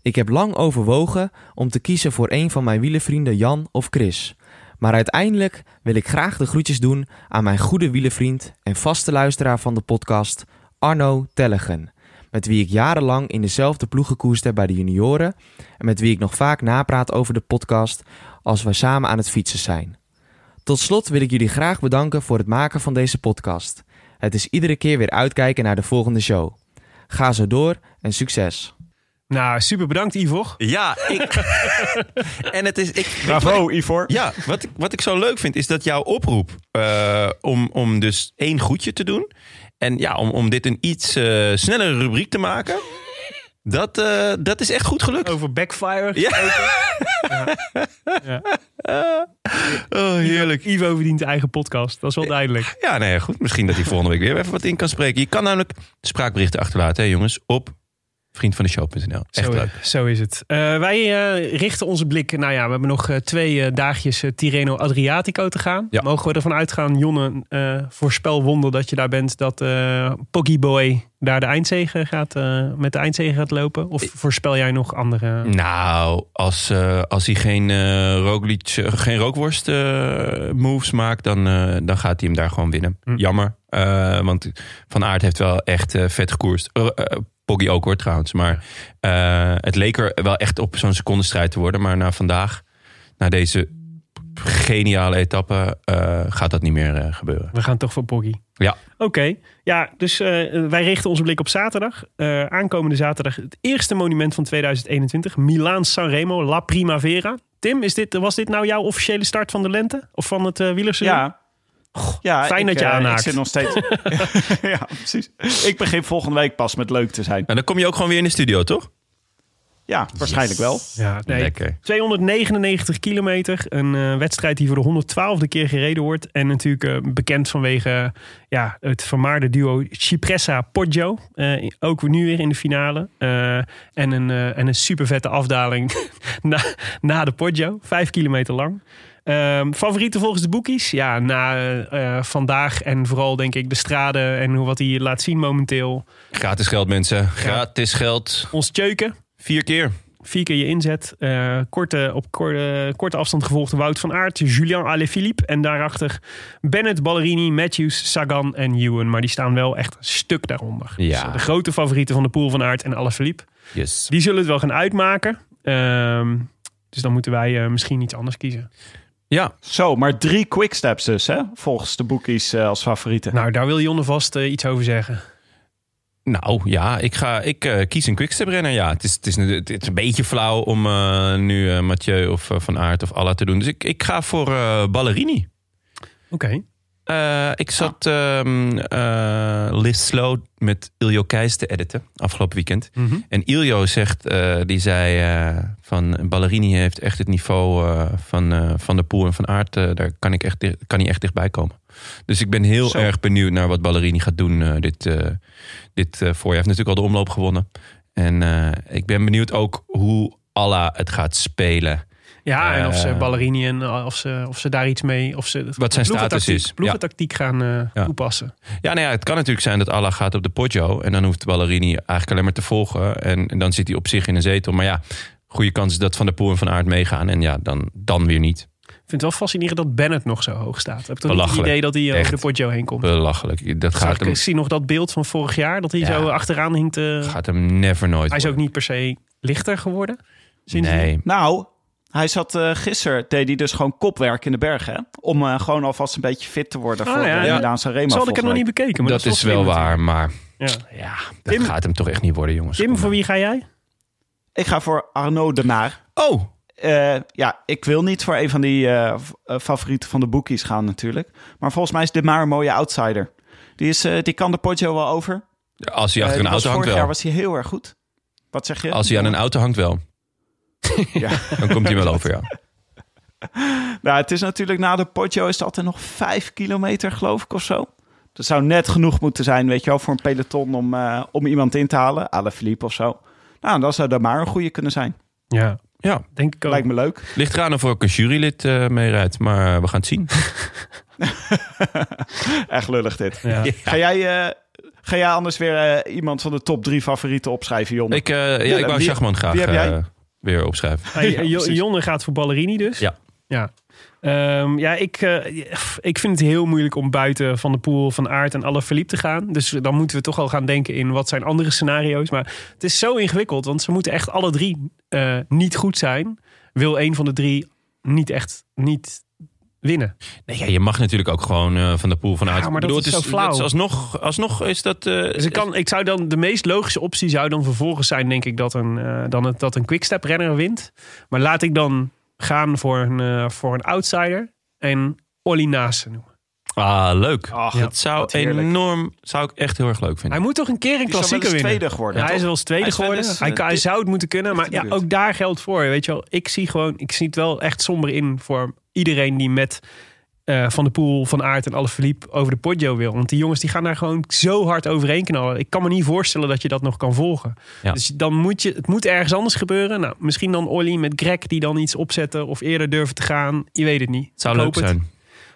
Ik heb lang overwogen om te kiezen voor een van mijn wielenvrienden Jan of Chris. Maar uiteindelijk wil ik graag de groetjes doen aan mijn goede wielenvriend en vaste luisteraar van de podcast, Arno Tellegen. Met wie ik jarenlang in dezelfde ploeg gekoerst heb bij de junioren en met wie ik nog vaak napraat over de podcast als we samen aan het fietsen zijn. Tot slot wil ik jullie graag bedanken voor het maken van deze podcast. Het is iedere keer weer uitkijken naar de volgende show. Ga zo door en succes! Nou, super bedankt Ivor. Ja, ik... (laughs) en het is... Ik, Bravo, Ivor. Ja, wat ik, wat ik zo leuk vind is dat jouw oproep eh, om, om dus één goedje te doen. En ja, om, om dit een iets eh, snellere rubriek te maken. (laughs) Dat, eh, dat is echt goed gelukt. Over backfire. Ja. (laughs) Oh, heerlijk. Ivo verdient eigen podcast. Dat is wel duidelijk. Ja, nee, goed. Misschien dat hij volgende week weer even wat in kan spreken. Je kan namelijk spraakberichten achterlaten, hè, jongens, op vriendvandeshow.nl. Echt zo, leuk. Zo is het. Eh, wij eh, richten onze blik. Nou ja, we hebben nog eh, twee dagjes eh, Tirreno Adriatico te gaan. Ja. Mogen we ervan uitgaan, Jonne, voorspel wonder dat je daar bent, dat Poggy Boy daar de eindzege gaat, met de eindzege gaat lopen? Of voorspel jij nog andere? Nou, als, als hij geen, eh, geen rookworst moves maakt, dan, dan gaat hij hem daar gewoon winnen. Hm. Jammer, want Van Aert heeft wel echt vet gekoerst. Poggi ook hoor trouwens. Maar eh, het leek er wel echt op zo'n secondenstrijd te worden. Maar na vandaag, na deze geniale etappe, eh, gaat dat niet meer eh, gebeuren. We gaan toch voor Poggy. Ja. Oké, ja, dus eh, wij richten onze blik op zaterdag. Eh, aankomende zaterdag het eerste monument van 2021. Milaan Sanremo, La Primavera. Tim, is dit, was dit nou jouw officiële start van de lente? Of van het uh, wielerseizoen? Ja. Ja, fijn ik, dat je eh, aanhaakt. Ik zit nog steeds. (laughs) ja, precies. Ik begin volgende week pas met leuk te zijn. En dan kom je ook gewoon weer in de studio, toch? Ja, waarschijnlijk wel. Ja, nee. Lekker. 299 kilometer. Een eh, wedstrijd die voor de 112e keer gereden wordt. En natuurlijk eh, bekend vanwege ja, het vermaarde duo Cipressa-Poggio. Eh, ook nu weer in de finale. Eh, en, een, eh, en een super vette afdaling (laughs) na, na de Poggio. Vijf kilometer lang. Ehm, favorieten volgens de boekies? Ja, na eh, eh, vandaag en vooral denk ik de straden en hoe wat hij laat zien momenteel. Gratis geld, mensen. Gratis geld. Ons Tjeuken, Vier keer. Vier keer je inzet. Eh, korte, op korte, korte afstand gevolgd Wout van Aert, Julian Alaphilippe. En daarachter Bennett, Ballerini, Matthews, Sagan en Ewan. Maar die staan wel echt een stuk daaronder. Ja. Dus, eh, de grote favorieten van de pool van Aert en Alaphilippe. Yes. Die zullen het wel gaan uitmaken. Ehm, dus dan moeten wij eh, misschien iets anders kiezen. Ja, Zo, maar drie quicksteps dus, hè? Volgens de boekies eh, als favorieten. Nou, daar wil Jonne vast eh, iets over zeggen. Nou ja, ik, ga, ik eh, kies een quickstep renner. Ja, het is, het is, een- het is een beetje flauw om eh, nu eh, Mathieu of Van Aert of Alla te doen. Dus ik, ik ga voor eh, Ballerini. Oké. Eh, ik zat ehm eh, Liz Slow met Iljo Keijs te editen afgelopen weekend. Mhm. En Iljo zegt, eh, die zei van Ballerini heeft echt het niveau van, van de Poel en van Aert. daar kan, ik echt, kan hij echt dichtbij komen. Dus ik ben heel Zo. erg benieuwd naar wat Ballerini gaat doen dit, dit voorjaar. Hij heeft natuurlijk al de omloop gewonnen. En ik ben benieuwd ook hoe Alla het gaat spelen. Ja, en of ze Eh, Ballerini en eh, of ze, of ze daar iets mee... Of ze Wat zijn status ploegentactiek- is. Ja. Ploegentactiek gaan eh, Ja. toepassen. Ja, nou ja, het kan natuurlijk zijn dat Alla gaat op de Poggio. En dan hoeft Ballerini eigenlijk alleen maar te volgen. En, en dan zit hij op zich in een zetel. Maar ja, goede kans is dat Van der Poel en Van Aert meegaan. En ja, dan, dan weer niet. Ik vind het wel fascinerend dat Bennett nog zo hoog staat. Heb je toch niet het Belachelijk. idee dat hij over de Poggio heen komt? Belachelijk. Dat gaat ik, hem, ik zie nog dat beeld van vorig jaar, dat hij Ja. zo achteraan hing te... gaat hem never nooit Hij is ook niet per se lichter geworden. sindsdien. Nee. Nou, hij zat eh gisteren, deed hij dus gewoon kopwerk in de bergen. Hè? Om eh, gewoon alvast een beetje fit te worden Ah, voor ja, de ja. Milaanse. Zo had ik het nog niet bekeken. Maar Dat, dat, is wel waar, maar. Ja. ja, dat Tim? gaat hem toch echt niet worden, jongens. Tim, voor nou. wie ga jij? Ik ga voor Arnaud de Maar. Oh, Eh, ja, ik wil niet voor een van die favorieten van de boekies gaan natuurlijk. Maar volgens mij is de Maar een mooie outsider. Die, is, eh, die kan de Poggio wel over. als hij achter een auto hangt vorig jaar wel. was hij heel erg goed. Wat zeg je? Als hij aan een auto hangt wel. Ja. (laughs) Dan komt hij wel over, ja. Nou, het is natuurlijk na de Poggio is het altijd nog vijf kilometer, geloof ik, of zo. Dat zou net genoeg moeten zijn, weet je wel, voor een peloton om, eh, om iemand in te halen. Alle Philippe of zo. Nou, dan zou dat maar een goede kunnen zijn. Ja, Ja, denk ik ook. Lijkt me leuk. ligt eraan of er ook een jurylid eh meerijdt. Maar we gaan het zien. (laughs) Echt lullig dit. Ja. Ga, jij, eh, ga jij anders weer iemand van de top drie favorieten opschrijven, Jonne? Ik, eh, ja, ik wou Schachman graag wie heb jij? Weer opschrijven. Hey, Ja. Jonne gaat voor Ballerini dus. Ja. Ja, Ehm, ja ik, eh, ik vind het heel moeilijk om buiten Van de Poel, Van Aert en alle verliep te gaan. Dus dan moeten we toch al gaan denken in wat zijn andere scenario's. Maar het is zo ingewikkeld, want ze moeten echt alle drie eh, niet goed zijn. Wil een van de drie niet echt niet winnen. Nee, ja, je mag natuurlijk ook gewoon eh, van de pool vanuit. Ja, maar dat is het zo flauw. dat is alsnog, alsnog is dat. eh, Dus ik, kan, ik zou dan de meest logische optie zou dan vervolgens zijn, denk ik, dat een, eh, dan het, dat een quickstep renner wint. Maar laat ik dan gaan voor een, eh, voor een outsider en Olly Naassen noemen. Ah, leuk. Ach, dat zou enorm, zou ik echt heel erg leuk vinden. Hij moet toch een keer een is klassieker eens winnen. tweede geworden. Ja, hij is wel eens tweede Hij is geworden. eens, hij, kan- hij zou het moeten kunnen. Maar ja, ook daar geldt voor. Weet je wel, ik zie gewoon, ik zie het wel echt somber in voor iedereen die met eh, Van de Poel, Van Aert en Alaphilippe over de Poggio wil. Want die jongens die gaan daar gewoon zo hard overheen knallen. Ik kan me niet voorstellen dat je dat nog kan volgen. Ja. Dus dan moet je, het moet ergens anders gebeuren. Nou, misschien dan Olly met Greg die dan iets opzetten of eerder durven te gaan. Je weet het niet. Het zou leuk zijn.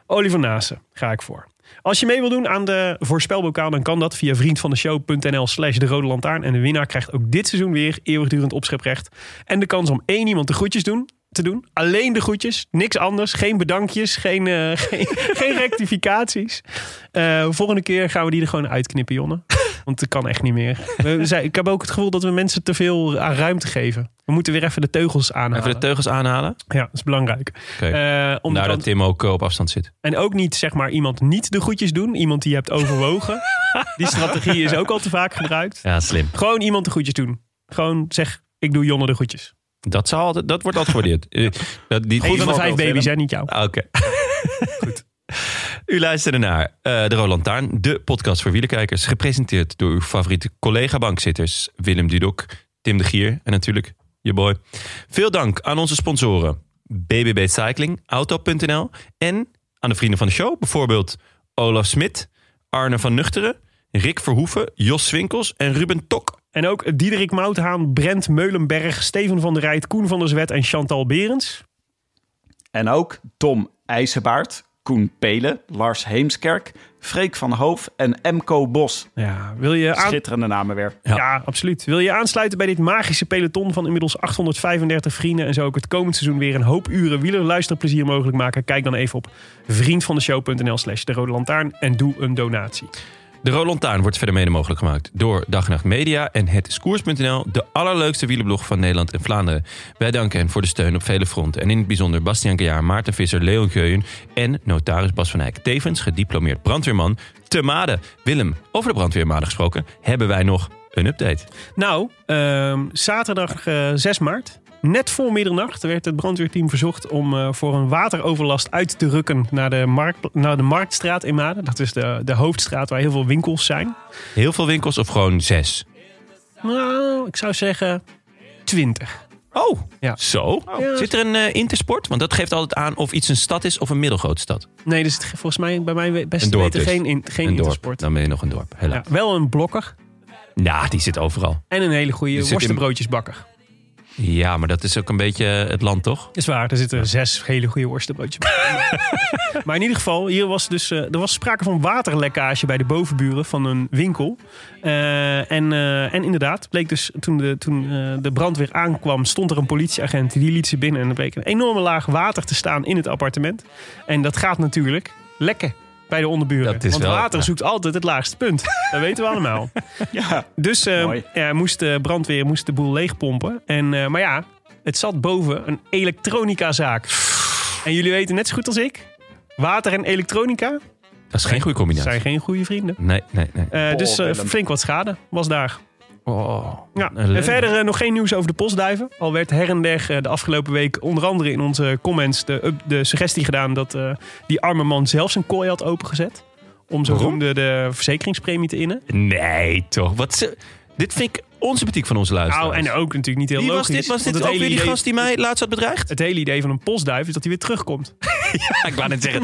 Oliver Naassen ga ik voor. Als je mee wil doen aan de voorspelbokaal, dan kan dat via vriendvandeshow.nl slash de rode lantaarn. En de winnaar krijgt ook dit seizoen weer eeuwigdurend opscheprecht. En de kans om één iemand de groetjes doen, te doen. Alleen de groetjes, niks anders. Geen bedankjes, geen, eh, (laughs) geen, geen rectificaties. Eh, volgende keer gaan we die er gewoon uitknippen, Jonne. Want het kan echt niet meer. We zijn, ik heb ook het gevoel dat we mensen te veel aan ruimte geven. We moeten weer even de teugels aanhalen. Even de teugels aanhalen. ja, dat is belangrijk. Oké. Eh, om de nou, kans- dat Tim ook op afstand zit. en ook niet zeg maar iemand niet de groetjes doen. Iemand die je hebt overwogen. (laughs) Die strategie is ook al te vaak gebruikt. Ja, slim. Gewoon iemand de groetjes doen. Gewoon zeg, ik doe Jonne de groetjes. Dat, zal altijd, dat wordt altijd gewaardeerd. (laughs) Eh, dat, die, Een van de vijf baby's, hè, niet jou. Ah, Oké. (laughs) Goed. U luisterde naar eh, De Roland Taarn, de podcast voor wielerkijkers. Gepresenteerd door uw favoriete collega-bankzitters Willem Dudok, Tim de Gier en natuurlijk je boy. Veel dank aan onze sponsoren BBB Cycling, Auto.nl en aan de vrienden van de show. Bijvoorbeeld Olaf Smit, Arne van Nuchteren, Rick Verhoeven, Jos Swinkels en Ruben Tok. En ook Diederik Mouthaan, Brent Meulenberg, Steven van der Rijt, Koen van der Zwet en Chantal Berends. En ook Tom IJzerbaard, Koen Pelen, Lars Heemskerk, Freek van Hoof en Emco Bos. Ja, wil je aan... Schitterende namen weer. Ja. Ja. absoluut. Wil je aansluiten bij dit magische peloton van inmiddels 835 vrienden en zo ook het komend seizoen weer een hoop uren wielerluisterplezier mogelijk maken? Kijk dan even op vriendvandeshow.nl slash de rode lantaarn en doe een donatie. De Roland wordt verder mede mogelijk gemaakt door Dag en Nacht Media en Het is Koers.nl, de allerleukste wielerblog van Nederland en Vlaanderen. Wij danken hen voor de steun op vele fronten en in het bijzonder Bastiaan Gejaar, Maarten Visser, Leon Geuyen en notaris Bas van Eyck. Tevens gediplomeerd brandweerman te Made. Willem, over de brandweermaden gesproken, hebben wij nog een update. Nou, ehm, zaterdag eh, 6 maart, net voor middernacht, werd het brandweerteam verzocht om eh, voor een wateroverlast uit te rukken naar de, markt, naar de Marktstraat in Maden. Dat is de, de hoofdstraat waar heel veel winkels zijn. Heel veel winkels of gewoon zes? Nou, ik zou zeggen 20. Oh, Ja. zo. Ja. Zit er een eh, intersport? Want dat geeft altijd aan of iets een stad is of een middelgrote stad. Nee, dus het, volgens mij bij mij best te weten dus. geen, in, geen een dorp. intersport. Dan ben je nog een dorp. Ja, wel een blokker Ja, die zit overal. en een hele goede worstenbroodjesbakker. Ja, maar dat is ook een beetje het land, toch? Is waar, er zitten zes hele goede worstenbroodjes bij. (laughs) maar in ieder geval, hier was dus, eh, er was sprake van waterlekkage bij de bovenburen van een winkel. Eh, en, eh, en inderdaad, bleek dus toen, de, toen de brandweer aankwam, stond er een politieagent. Die liet ze binnen en er bleek een enorme laag water te staan in het appartement. En dat gaat natuurlijk lekken bij de onderburen. Dat is Want wel- water ja. zoekt altijd het laagste punt. (laughs) Dat weten we allemaal. Ja, Dus eh, ja, moest de brandweer moest de boel leegpompen. En, eh, maar ja, het zat boven een elektronicazaak. En jullie weten net zo goed als ik, water en elektronica Dat is geen goede combinatie. zijn geen goede vrienden. Nee, nee, nee. Eh, dus eh, flink wat schade was daar. Oh, Ja. En verder eh, nog geen nieuws over de postduiven. Al werd her en der eh, de afgelopen week onder andere in onze comments de, de suggestie gedaan dat eh, die arme man zelf zijn kooi had opengezet. Om zo roemde de verzekeringspremie te innen. Nee, toch? Wat ze... Dit vind ik onsympathiek van onze luisteraars. Nou, en ook natuurlijk niet heel Wie was logisch. dit? Was dit het ook hele weer die idee- gast die mij laatst had bedreigd? Het hele idee van een postduif is dat hij weer terugkomt. (laughs) Ja, ik wou net zeggen.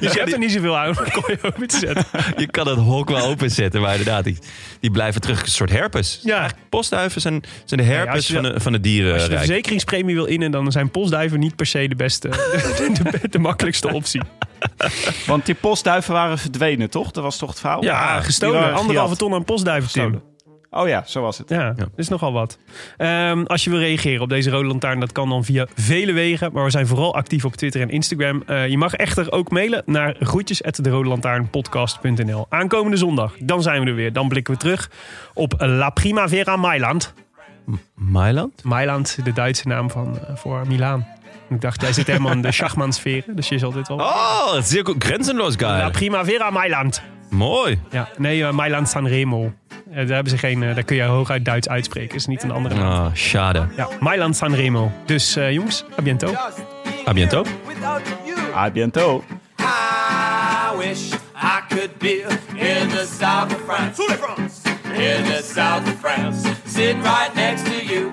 Dus (laughs) je (laughs) hebt er niet zoveel aan om kooi open te zetten. Je kan het hok wel openzetten, maar inderdaad, die, die blijven terug. Een soort herpes. Ja. Eigenlijk Postduiven zijn, zijn de herpes je- van, de, van de Als je de verzekeringspremie wil innen, dan zijn postduiven niet per se de beste, de, de, de makkelijkste optie. want die postduiven waren verdwenen, toch? Dat was toch het verhaal? Ja, gestolen. Anderhalve ton aan postduiven, Tim. Gestolen. Oh ja, zo was het. Ja, dat is nogal wat. Ehm, als je wil reageren op deze Rode Lantaarn, dat kan dan via vele wegen. Maar we zijn vooral actief op Twitter en Instagram. Eh, je mag echter ook mailen naar groetjes@derodelantaarnpodcast.nl. Aankomende zondag, dan zijn we er weer. Dan blikken we terug op La Primavera Mailand. Mailand? Mailand, de Duitse naam van, eh, voor Milaan. Ik dacht, jij zit helemaal in de (laughs) Schachman-sfeer. Dus je zal dit wel... Oh, het is heel grenzenloos, La geil. Primavera Mailand. Mooi. Ja, nee, uh, Mailand Sanremo. Eh, daar, hebben ze geen, eh, daar kun je hooguit Duits uitspreken. Is niet een andere naam. Ah, oh, schade. Ja, Mailand Sanremo. Dus eh, jongens, a biento. A biento. A biento. I wish I could be in the south of France. France. In the south of France. Sit right next to you.